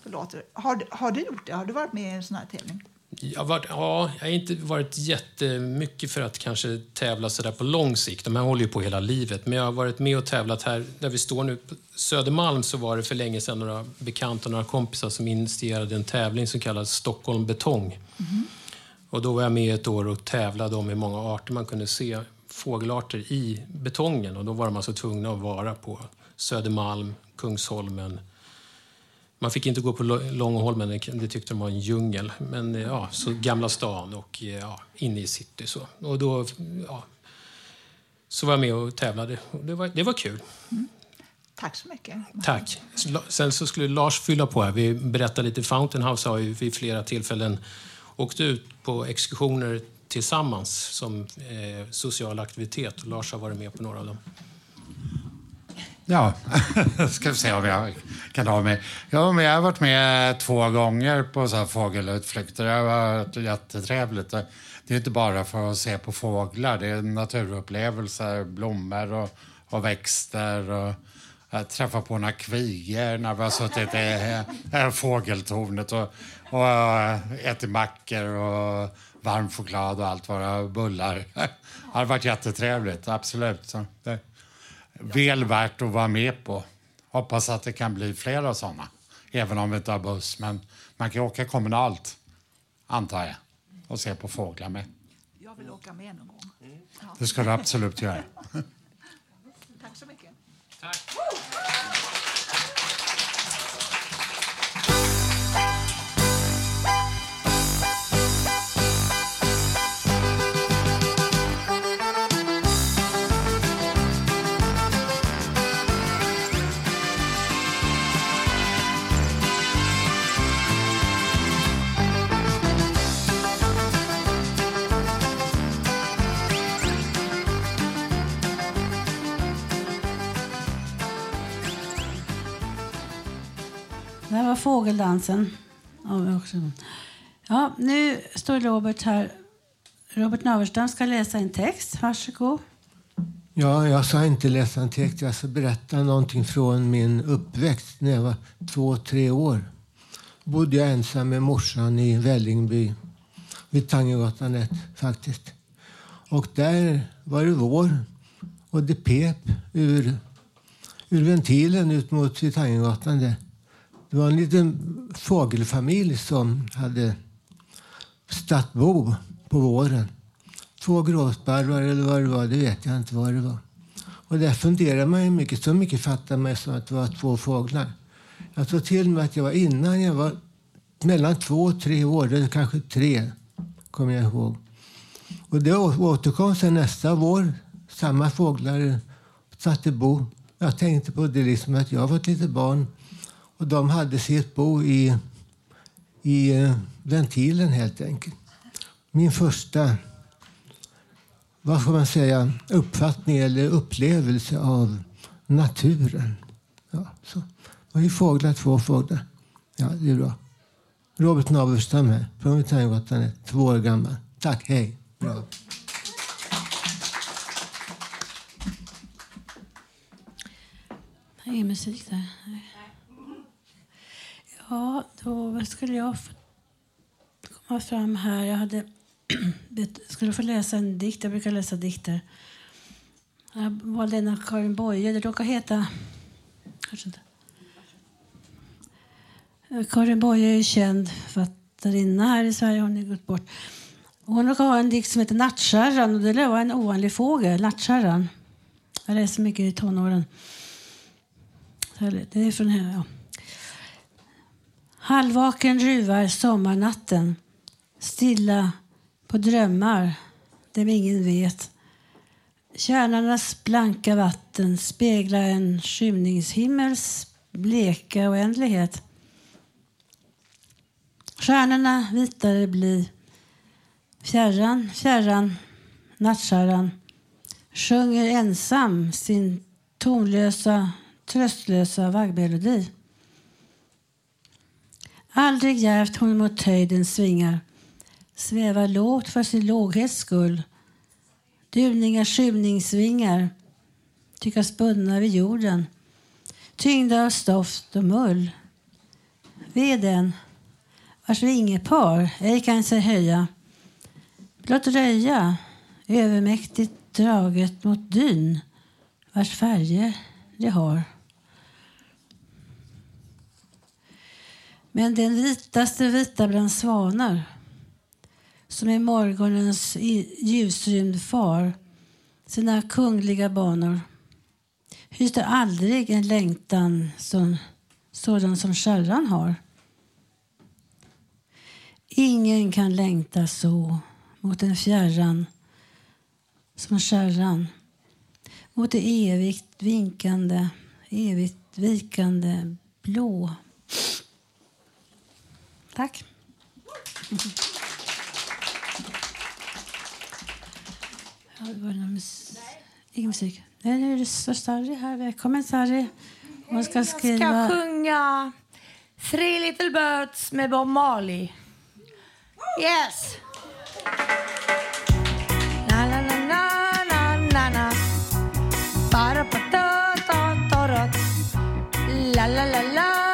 Förlåt. Har, har du gjort det? Har du varit med i en sån här tävling? Jag har, varit, ja, jag har inte varit jättemycket för att kanske tävla så där på lång sikt. De här håller ju på hela livet. Men jag har varit med och tävlat här, där vi står nu på Södermalm, så var det för länge sedan några bekanta och några kompisar som initierade en tävling som kallas Stockholm Betong. Och då var jag med ett år och tävlade om hur många arter man kunde se fågelarter i betongen. Och då var de alltså tvungna att vara på Södermalm, Kungsholmen, man fick inte gå på Långholmen, det tyckte de var en djungel. Men eh, ja, så Gamla stan och eh, ja, inne i city. Så. Och då ja, så var jag med och tävlade. Det, var, det var kul. Tack så mycket. Tack. Sen så skulle Lars fylla på här. Vi berättade lite. Fountain House har ju vid flera tillfällen åkt ut på exkursioner tillsammans som eh, social aktivitet. Och Lars har varit med på några av dem. Ja, ska vi se om jag kan ha mig. Ja, men jag har varit med två gånger på så här fågelutflykter. Det har varit jättetrevligt. Det är inte bara för att se på fåglar, det är naturupplevelser, blommor och, och växter. Och jag träffade på några kvigor när vi har suttit i fågeltornet och, och eh, ätit mackor och varm choklad och allt är, bullar. Det har varit jättetrevligt, absolut. Så det, väl värt att vara med på. Hoppas att det kan bli flera sådana. Även om vi inte har buss. Men man kan åka kommunalt, antar jag. Och se på fåglar med. Jag vill åka med någon gång. Ja. Det ska du absolut göra. Var fågeldansen. Ja, nu står Robert här. Robert Naverstam ska läsa en text. Varsågod. Ja, jag ska inte läsa en text. Jag ska berätta någonting från min uppväxt när jag var två, tre år. bodde jag ensam med morsan i Vällingby vid Tangegatan 1 faktiskt. Och där var det vår och det pep ur, ur ventilen ut mot Tangegatan. där. Det var en liten fågelfamilj som hade stadsbo på våren. Två gråsparvar eller vad det var, det vet jag inte vad det var. Och där funderade man ju mycket. Så mycket fattade man som att det var två fåglar. Jag tror till och med att jag var innan jag var mellan två och tre år, eller kanske tre, kommer jag ihåg. Och det återkom sen nästa vår. Samma fåglar satte bo. Jag tänkte på det liksom att jag var ett litet barn och de hade sitt bo i, i eh, ventilen helt enkelt. Min första vad ska man säga, uppfattning eller upplevelse av naturen. Ja, så. Det var ju fåglar, två fåglar. Ja, det är bra. Robert Naverstam här, från Tangegatan 1, två år gammal. Tack, hej. Bra. Det är musik där. Ja, då skulle jag komma fram här. Jag hade skulle få läsa en dikt. Jag brukar läsa dikter. Jag valde en av Karin Boye. Det råkar heta... Kanske inte. Karin Boye är känd författarinna här i Sverige. Hon har gått bort. Hon råkar ha en dikt som heter Nattkärran. Och det var en ovanlig fågel, nattkärran. Jag läste mycket i tonåren. Det är från henne, ja. Halvvaken ruvar sommarnatten stilla på drömmar dem ingen vet. Kärnarnas blanka vatten speglar en skymningshimmels bleka oändlighet. Stjärnorna vitare bli. Fjärran, fjärran, nattkärran sjunger ensam sin tonlösa, tröstlösa vaggmelodi. Aldrig djärvt hon mot höjden svingar svävar lågt för sin låghets skull. Duvningar skymningsvingar tyckas bundna vid jorden tyngda av stoft och mull. Ve den vars vingepar ej kan sig höja blott röja övermäktigt draget mot dyn vars färger det har. Men den vitaste vita bland svanar som i morgonens ljusrymd far sina kungliga banor hyste aldrig en längtan som, sådan som kärran har. Ingen kan längta så mot en fjärran som kärran mot det evigt vinkande, evigt vikande blå. Tack. Ja, det var mus Ingen musik. Nej, nu är det så Sarri här. Välkommen Sarri. Hon ska skriva... Jag ska sjunga Three Little Birds med Bob Marley. Yes! Na, na, na, na, na, na. Bara la, la, la, la,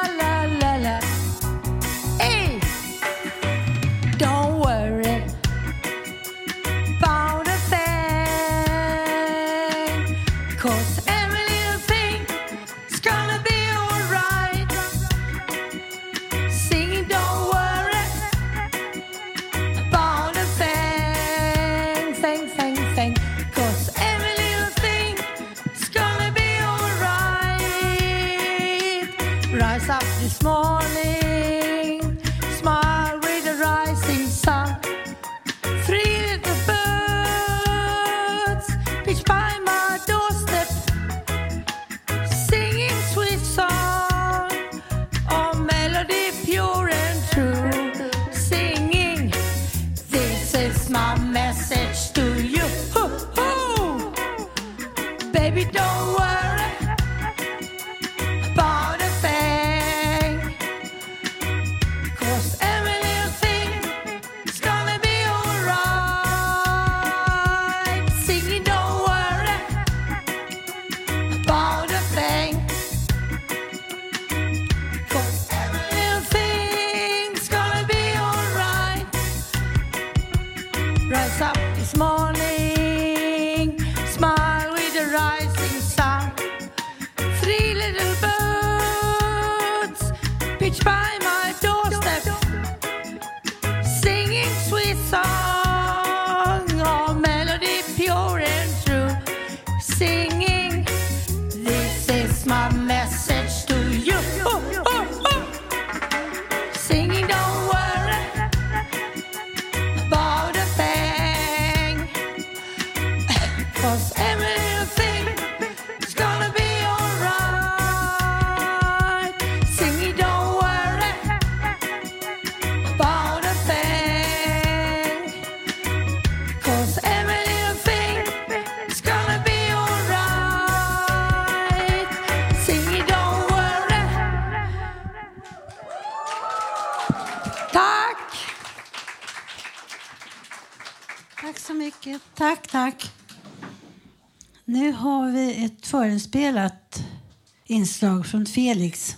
inslag från Felix.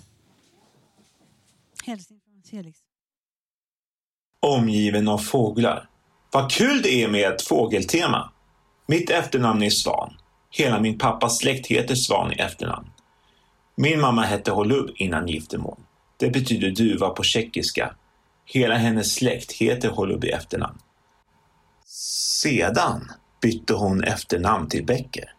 Hälsning från Felix. omgiven av fåglar. Vad kul det är med ett fågeltema! Mitt efternamn är Svan. Hela min pappas släkt heter Svan i efternamn. Min mamma hette Holub innan giftermål. Det betyder duva på tjeckiska. Hela hennes släkt heter Holub i efternamn. Sedan bytte hon efternamn till Becker.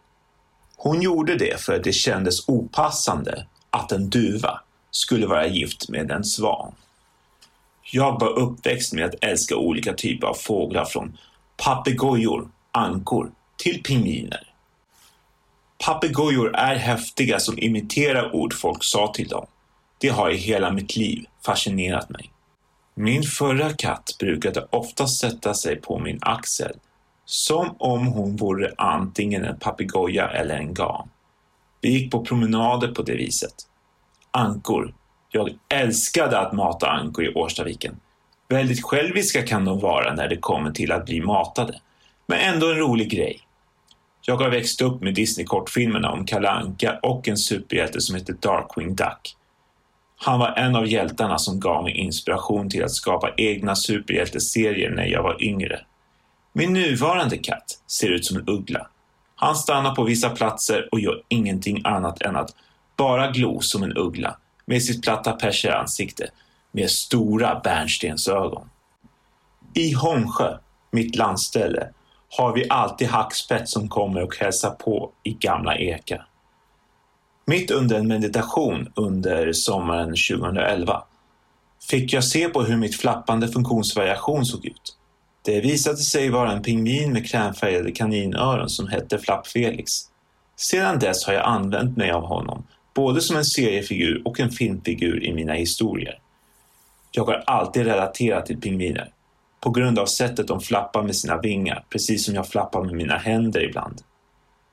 Hon gjorde det för att det kändes opassande att en duva skulle vara gift med en svan. Jag var uppväxt med att älska olika typer av fåglar från papegojor, ankor till pingviner. Papegojor är häftiga som imiterar ord folk sa till dem. Det har i hela mitt liv fascinerat mig. Min förra katt brukade ofta sätta sig på min axel som om hon vore antingen en papegoja eller en gam. Vi gick på promenader på det viset. Ankor. Jag älskade att mata ankor i Årstaviken. Väldigt själviska kan de vara när det kommer till att bli matade, men ändå en rolig grej. Jag har växt upp med Disney-kortfilmerna om Kalle Anka och en superhjälte som heter Darkwing Duck. Han var en av hjältarna som gav mig inspiration till att skapa egna superhjälteserier när jag var yngre. Min nuvarande katt ser ut som en uggla. Han stannar på vissa platser och gör ingenting annat än att bara glo som en uggla med sitt platta perseransikte med stora bärnstensögon. I Hångsjö, mitt landställe, har vi alltid hackspett som kommer och hälsar på i gamla ekar. Mitt under en meditation under sommaren 2011 fick jag se på hur mitt flappande funktionsvariation såg ut. Det visade sig vara en pingvin med krämfärgade kaninöron som hette Flapp Felix. Sedan dess har jag använt mig av honom, både som en seriefigur och en filmfigur i mina historier. Jag har alltid relaterat till pingviner, på grund av sättet de flappar med sina vingar, precis som jag flappar med mina händer ibland.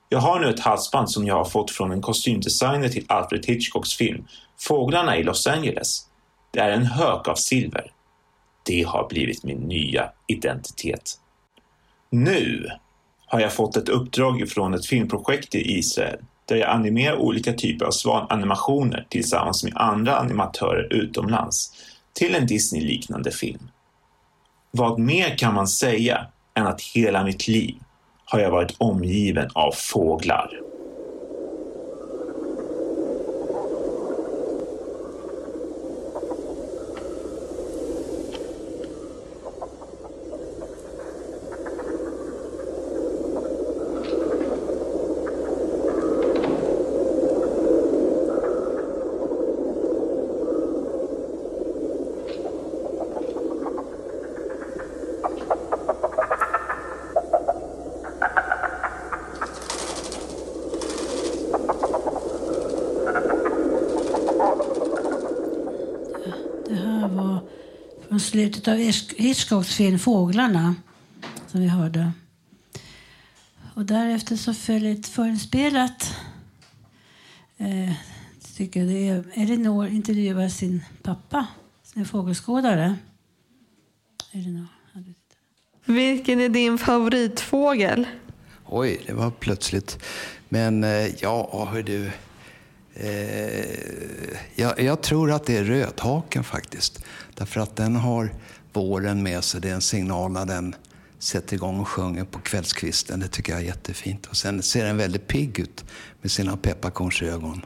Jag har nu ett halsband som jag har fått från en kostymdesigner till Alfred Hitchcocks film Fåglarna i Los Angeles. Det är en hök av silver. Det har blivit min nya identitet. Nu har jag fått ett uppdrag från ett filmprojekt i Israel där jag animerar olika typer av svananimationer tillsammans med andra animatörer utomlands till en Disney-liknande film. Vad mer kan man säga än att hela mitt liv har jag varit omgiven av fåglar. Det här var från slutet av Hitchcocks film Fåglarna som vi hörde. Och därefter så följer ett förinspelat eh, tycker jag det är Elinor intervjuar sin pappa som är fågelskådare. Elinor. Vilken är din favoritfågel? Oj, det var plötsligt. Men eh, ja, hör du. Eh, jag, jag tror att det är rödhaken faktiskt. Därför att den har våren med sig. Det är en signal när den sätter igång och sjunger på kvällskvisten. Det tycker jag är jättefint. Och sen ser den väldigt pigg ut med sina pepparkornsögon.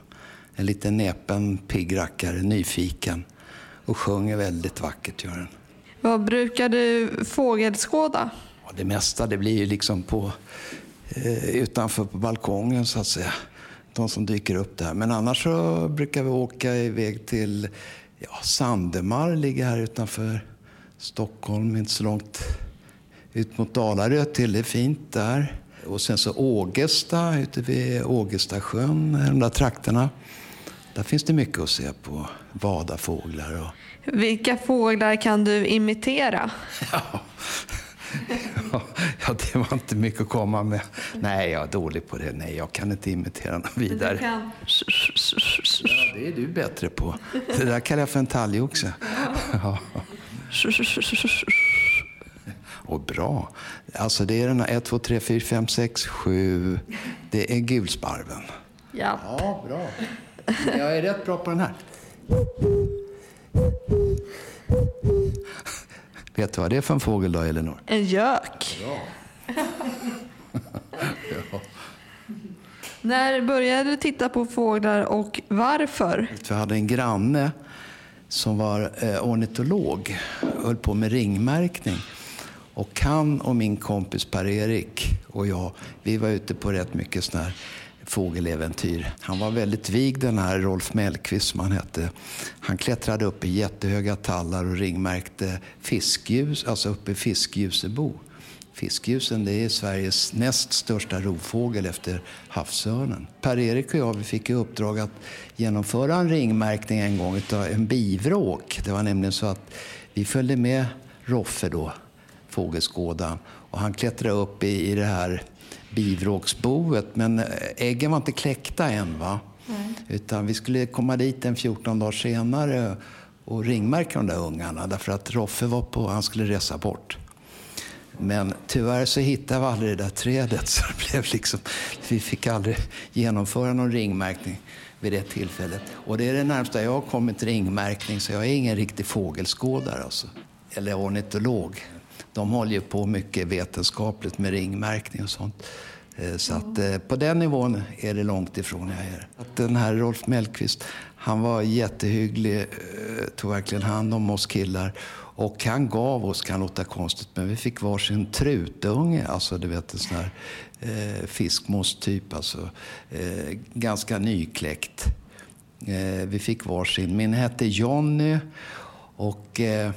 En liten näpen pigg rackare, nyfiken. Och sjunger väldigt vackert gör den. Vad brukar du fågelskåda? Det mesta det blir ju liksom på, eh, utanför på balkongen så att säga. De som dyker upp där. Men annars så brukar vi åka iväg till ja, Sandemar, ligger här utanför Stockholm, inte så långt ut mot Dalarö till. Det är fint där. Och sen så Ågesta, ute vid Ågestasjön, de där trakterna. Där finns det mycket att se på. Vadafåglar och Vilka fåglar kan du imitera? Ja, det var inte mycket att komma med. Nej, jag är dålig på det. Nej, jag kan inte imitera något vidare. kan. Ja, det är du bättre på. Det där kallar jag för en talgoxe. Ja. Och bra. Alltså det är den här 1, 2, 3, 4, 5, 6, 7. Det är gulsparven. Ja. Ja, bra. Jag är rätt bra på den här. Vet du vad det är för en fågel då, Elinor? En gök. Ja. När började du titta på fåglar och varför? Vi hade en granne som var eh, ornitolog och höll på med ringmärkning. Och han och min kompis Per-Erik och jag, vi var ute på rätt mycket såna här fågeläventyr. Han var väldigt vig den här Rolf Mellqvist som han hette. Han klättrade upp i jättehöga tallar och ringmärkte fiskljus, alltså uppe i fiskljusebo. Fiskljusen det är Sveriges näst största rovfågel efter havsörnen. Per-Erik och jag vi fick i uppdrag att genomföra en ringmärkning en gång av en bivråk. Det var nämligen så att vi följde med Roffe då, fågelskådaren, och han klättrade upp i, i det här bivråksboet. Men äggen var inte kläckta än. va? Utan vi skulle komma dit en 14 dagar senare och ringmärka de där ungarna därför att Roffe var på, han skulle resa bort. Men tyvärr så hittade vi aldrig det där trädet så det blev liksom, vi fick aldrig genomföra någon ringmärkning vid det tillfället. Och det är det närmsta jag har kommit ringmärkning så jag är ingen riktig fågelskådare alltså. Eller ornitolog. De håller ju på mycket vetenskapligt med ringmärkning och sånt. Eh, Så att eh, på den nivån är det långt ifrån jag är. Att Den här Rolf Mellqvist, han var jättehygglig, eh, tog verkligen hand om oss killar. Och han gav oss, kan låta konstigt, men vi fick varsin trutunge. Alltså du vet en sån här eh, fiskmås-typ, alltså. Eh, ganska nykläckt. Eh, vi fick varsin. Min hette Jonny och eh,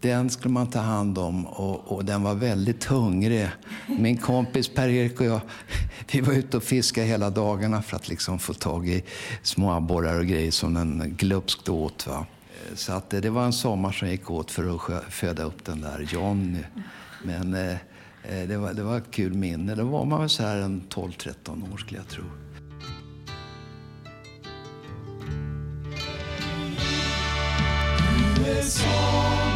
den skulle man ta hand om och, och den var väldigt hungrig. Min kompis Per-Erik och jag, vi var ute och fiskade hela dagarna för att liksom få tag i små abborrar och grejer som den glupskt åt. Va? Så att det, det var en sommar som gick åt för att föda upp den där Johnny. Men eh, eh, det, var, det var ett kul minne. Då var man väl så här en 12-13 år skulle jag tro. USA.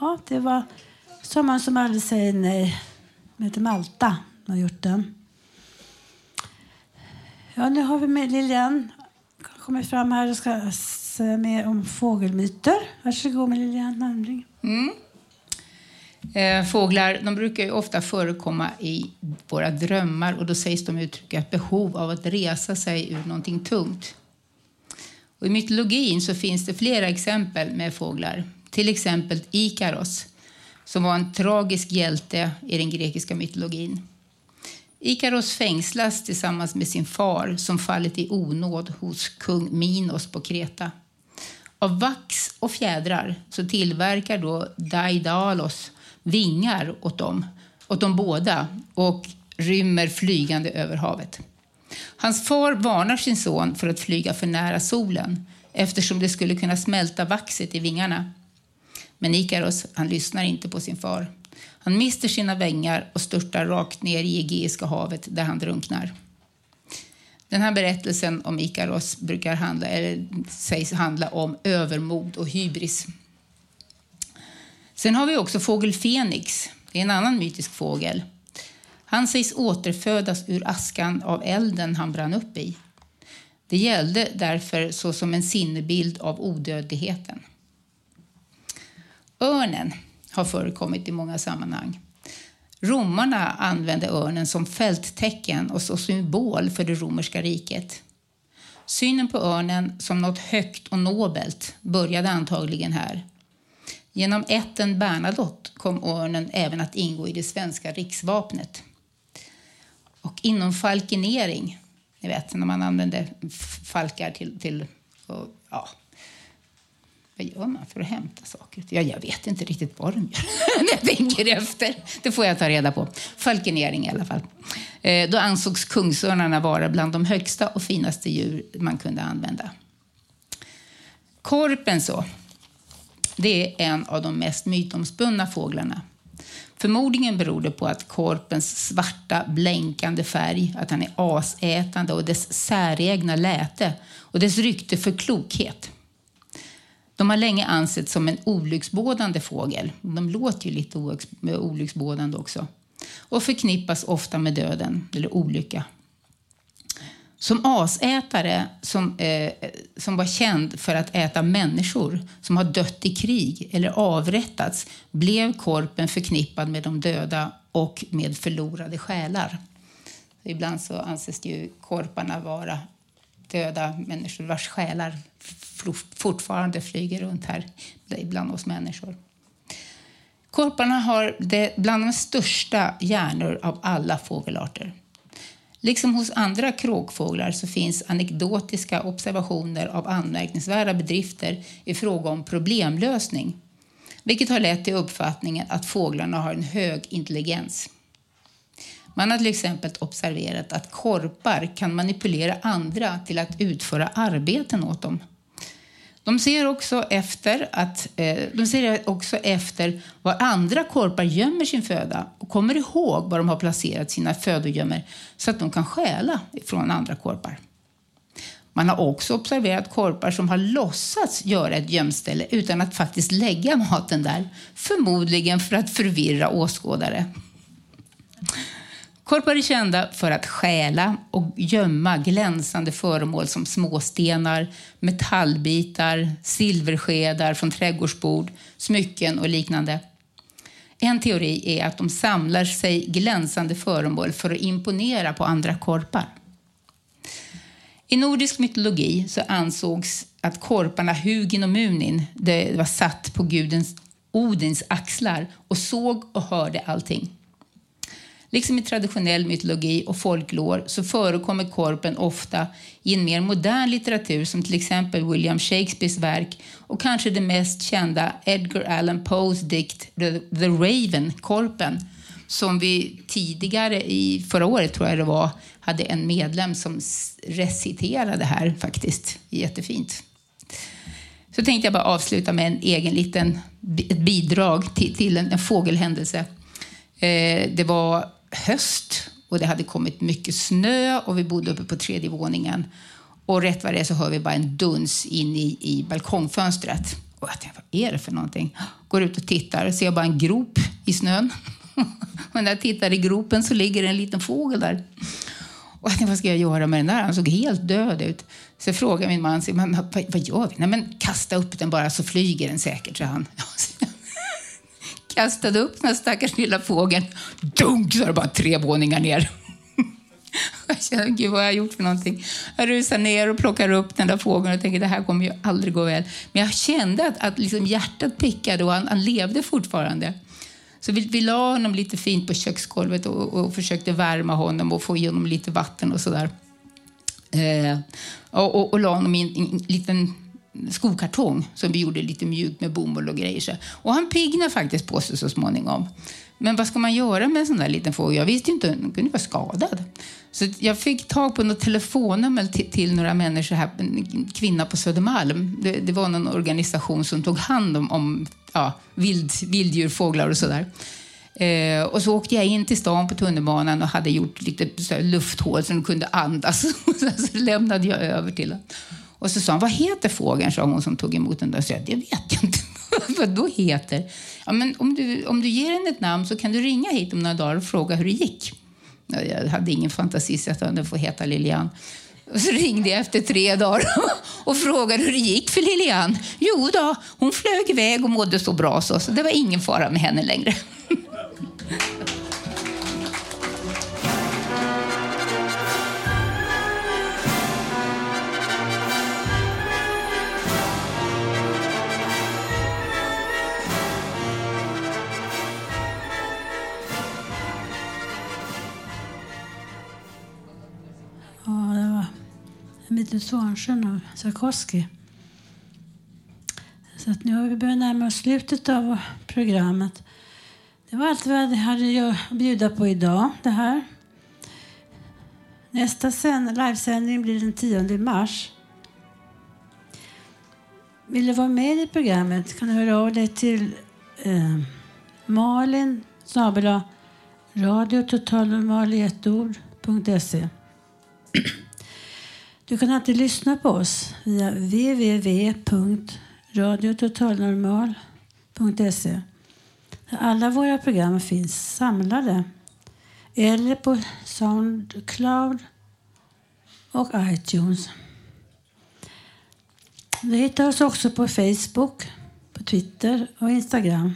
Jaha, det var Sommaren som aldrig säger nej. Den heter Malta. har gjort den. Ja, nu har vi med Lilian kommit fram här och ska säga mer om fågelmyter. Varsågod med Lilian Malmring. Mm. Eh, fåglar de brukar ju ofta förekomma i våra drömmar och då sägs de uttrycka ett behov av att resa sig ur någonting tungt. Och I mytologin så finns det flera exempel med fåglar. Till exempel Ikaros som var en tragisk hjälte i den grekiska mytologin. Ikaros fängslas tillsammans med sin far som fallit i onåd hos kung Minos på Kreta. Av vax och fjädrar så tillverkar då Daidalos vingar åt dem, åt dem båda och rymmer flygande över havet. Hans far varnar sin son för att flyga för nära solen eftersom det skulle kunna smälta vaxet i vingarna. Men Ikaros han lyssnar inte på sin far. Han mister sina vingar och störtar rakt ner i Egeiska havet där han drunknar. Den här berättelsen om Ikaros brukar handla, eller sägs handla om övermod och hybris. Sen har vi också fågel Fenix. Det är en annan mytisk fågel. Han sägs återfödas ur askan av elden han brann upp i. Det gällde därför såsom en sinnebild av odödligheten. Örnen har förekommit i många sammanhang. Romarna använde örnen som fälttecken och som symbol för det romerska riket. Synen på örnen som något högt och nobelt började antagligen här. Genom ätten Bernadotte kom örnen även att ingå i det svenska riksvapnet. Och inom falkenering, ni vet när man använde falkar till, till vad gör man för att hämta saker? Ja, jag vet inte riktigt vad de gör när jag tänker efter. Det får jag ta reda på. Falkenering i alla fall. Eh, då ansågs kungsörnarna vara bland de högsta och finaste djur man kunde använda. Korpen så. Det är en av de mest mytomspunna fåglarna. Förmodligen beror det på att korpens svarta blänkande färg, att han är asätande och dess säregna läte och dess rykte för klokhet. De har länge ansetts som en olycksbådande fågel. De låter ju lite olycksbådande också. Och förknippas ofta med döden eller olycka. Som asätare som, eh, som var känd för att äta människor som har dött i krig eller avrättats blev korpen förknippad med de döda och med förlorade själar. Ibland så anses ju korparna vara döda människor vars själar fortfarande flyger runt här bland oss människor. Korparna har det bland de största hjärnor av alla fågelarter. Liksom hos andra kråkfåglar så finns anekdotiska observationer av anmärkningsvärda bedrifter i fråga om problemlösning, vilket har lett till uppfattningen att fåglarna har en hög intelligens. Man har till exempel observerat att korpar kan manipulera andra till att utföra arbeten åt dem. De ser också efter, att, eh, de ser också efter var andra korpar gömmer sin föda och kommer ihåg var de har placerat sina födogömmor så att de kan stjäla från andra korpar. Man har också observerat korpar som har låtsats göra ett gömställe utan att faktiskt lägga maten där, förmodligen för att förvirra åskådare. Korpar är kända för att stjäla och gömma glänsande föremål som småstenar, metallbitar, silverskedar från trädgårdsbord, smycken och liknande. En teori är att de samlar sig glänsande föremål för att imponera på andra korpar. I nordisk mytologi så ansågs att korparna Hugin och Munin det var satt på guden Odins axlar och såg och hörde allting. Liksom i traditionell mytologi och folklor så förekommer korpen ofta i en mer modern litteratur som till exempel William Shakespeares verk och kanske det mest kända Edgar Allan Poes dikt The, Raven, Korpen, som vi tidigare, i förra året tror jag det var, hade en medlem som reciterade här faktiskt. Jättefint. Så tänkte jag bara avsluta med en egen liten ett bidrag till, till en, en fågelhändelse. Eh, det var höst och det hade kommit mycket snö och vi bodde uppe på tredje våningen. Och rätt vad det är så hör vi bara en duns in i, i balkongfönstret. Och jag tänkte, vad är det för någonting? Går ut och tittar och ser bara en grop i snön. och när jag tittar i gropen så ligger det en liten fågel där. Och jag tänkte, vad ska jag göra med den där? Han såg helt död ut. Så jag frågade min man, men, vad, vad gör vi? Nej, men kasta upp den bara så flyger den säkert, sa han. Kastade upp den här stackars lilla fågeln. Dunk, så var det bara tre våningar ner. Jag kände, gud vad har jag gjort för någonting? Jag rusar ner och plockar upp den där fågeln och tänker det här kommer ju aldrig gå väl. Men jag kände att, att liksom hjärtat pickade och han, han levde fortfarande. Så vi, vi la honom lite fint på köksgolvet och, och försökte värma honom och få i honom lite vatten och sådär. Eh, och, och, och la honom i en, en liten skokartong som vi gjorde lite mjukt med bomull och grejer. Så. Och han piggnade faktiskt på sig så småningom. Men vad ska man göra med en sån där liten fågel? Jag visste inte, den kunde vara skadad. Så jag fick tag på något telefonnummer till, till några människor här, en kvinna på Södermalm. Det, det var någon organisation som tog hand om, om ja, vild, vilddjur, fåglar och sådär. Eh, och så åkte jag in till stan på tunnelbanan och hade gjort lite så här lufthål så de kunde andas. så lämnade jag över till honom. Och så sa han, vad heter fågeln? sa hon som tog emot den där. Så jag, det vet jag inte. vad då heter? Ja, men om, du, om du ger henne ett namn så kan du ringa hit om några dagar och fråga hur det gick. Jag hade ingen fantasi så att den får heta Lilian. Och så ringde jag efter tre dagar och frågade hur det gick för Lilian. Jo då, hon flög iväg och mådde så bra så, så det var ingen fara med henne längre. en liten Svansjön av Sarkozy. Så att nu har vi börjat närma oss slutet av programmet. Det var allt vi hade att bjuda på idag. Det här. Nästa livesändning blir den 10 mars. Vill du vara med i programmet kan du höra av dig till eh, Malin snabel-a radiototalnormal i ett ord.se. Du kan alltid lyssna på oss via www.radiototalnormal.se där alla våra program finns samlade eller på Soundcloud och iTunes. Du hittar oss också på Facebook, på Twitter och Instagram.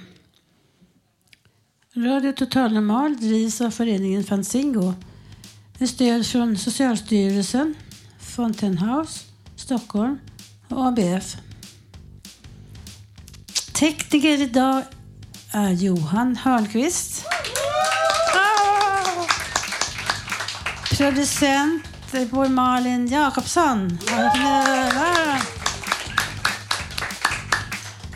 Radio Total Normal drivs av föreningen Fanzingo med stöd från Socialstyrelsen, Fountain House, Stockholm och ABF. Tekniker idag är Johan Hörnqvist. Ah! Producent är vår Malin Jakobsson.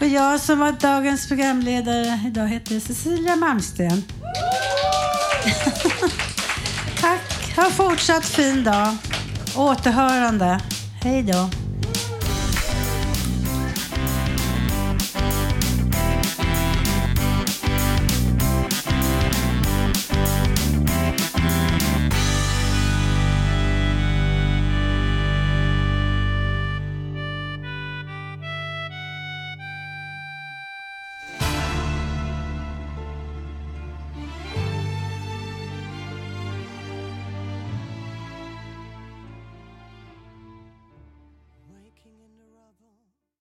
Och jag som var dagens programledare idag heter Cecilia Malmsten. Tack. Ha en fortsatt fin dag. Återhörande. Hej då.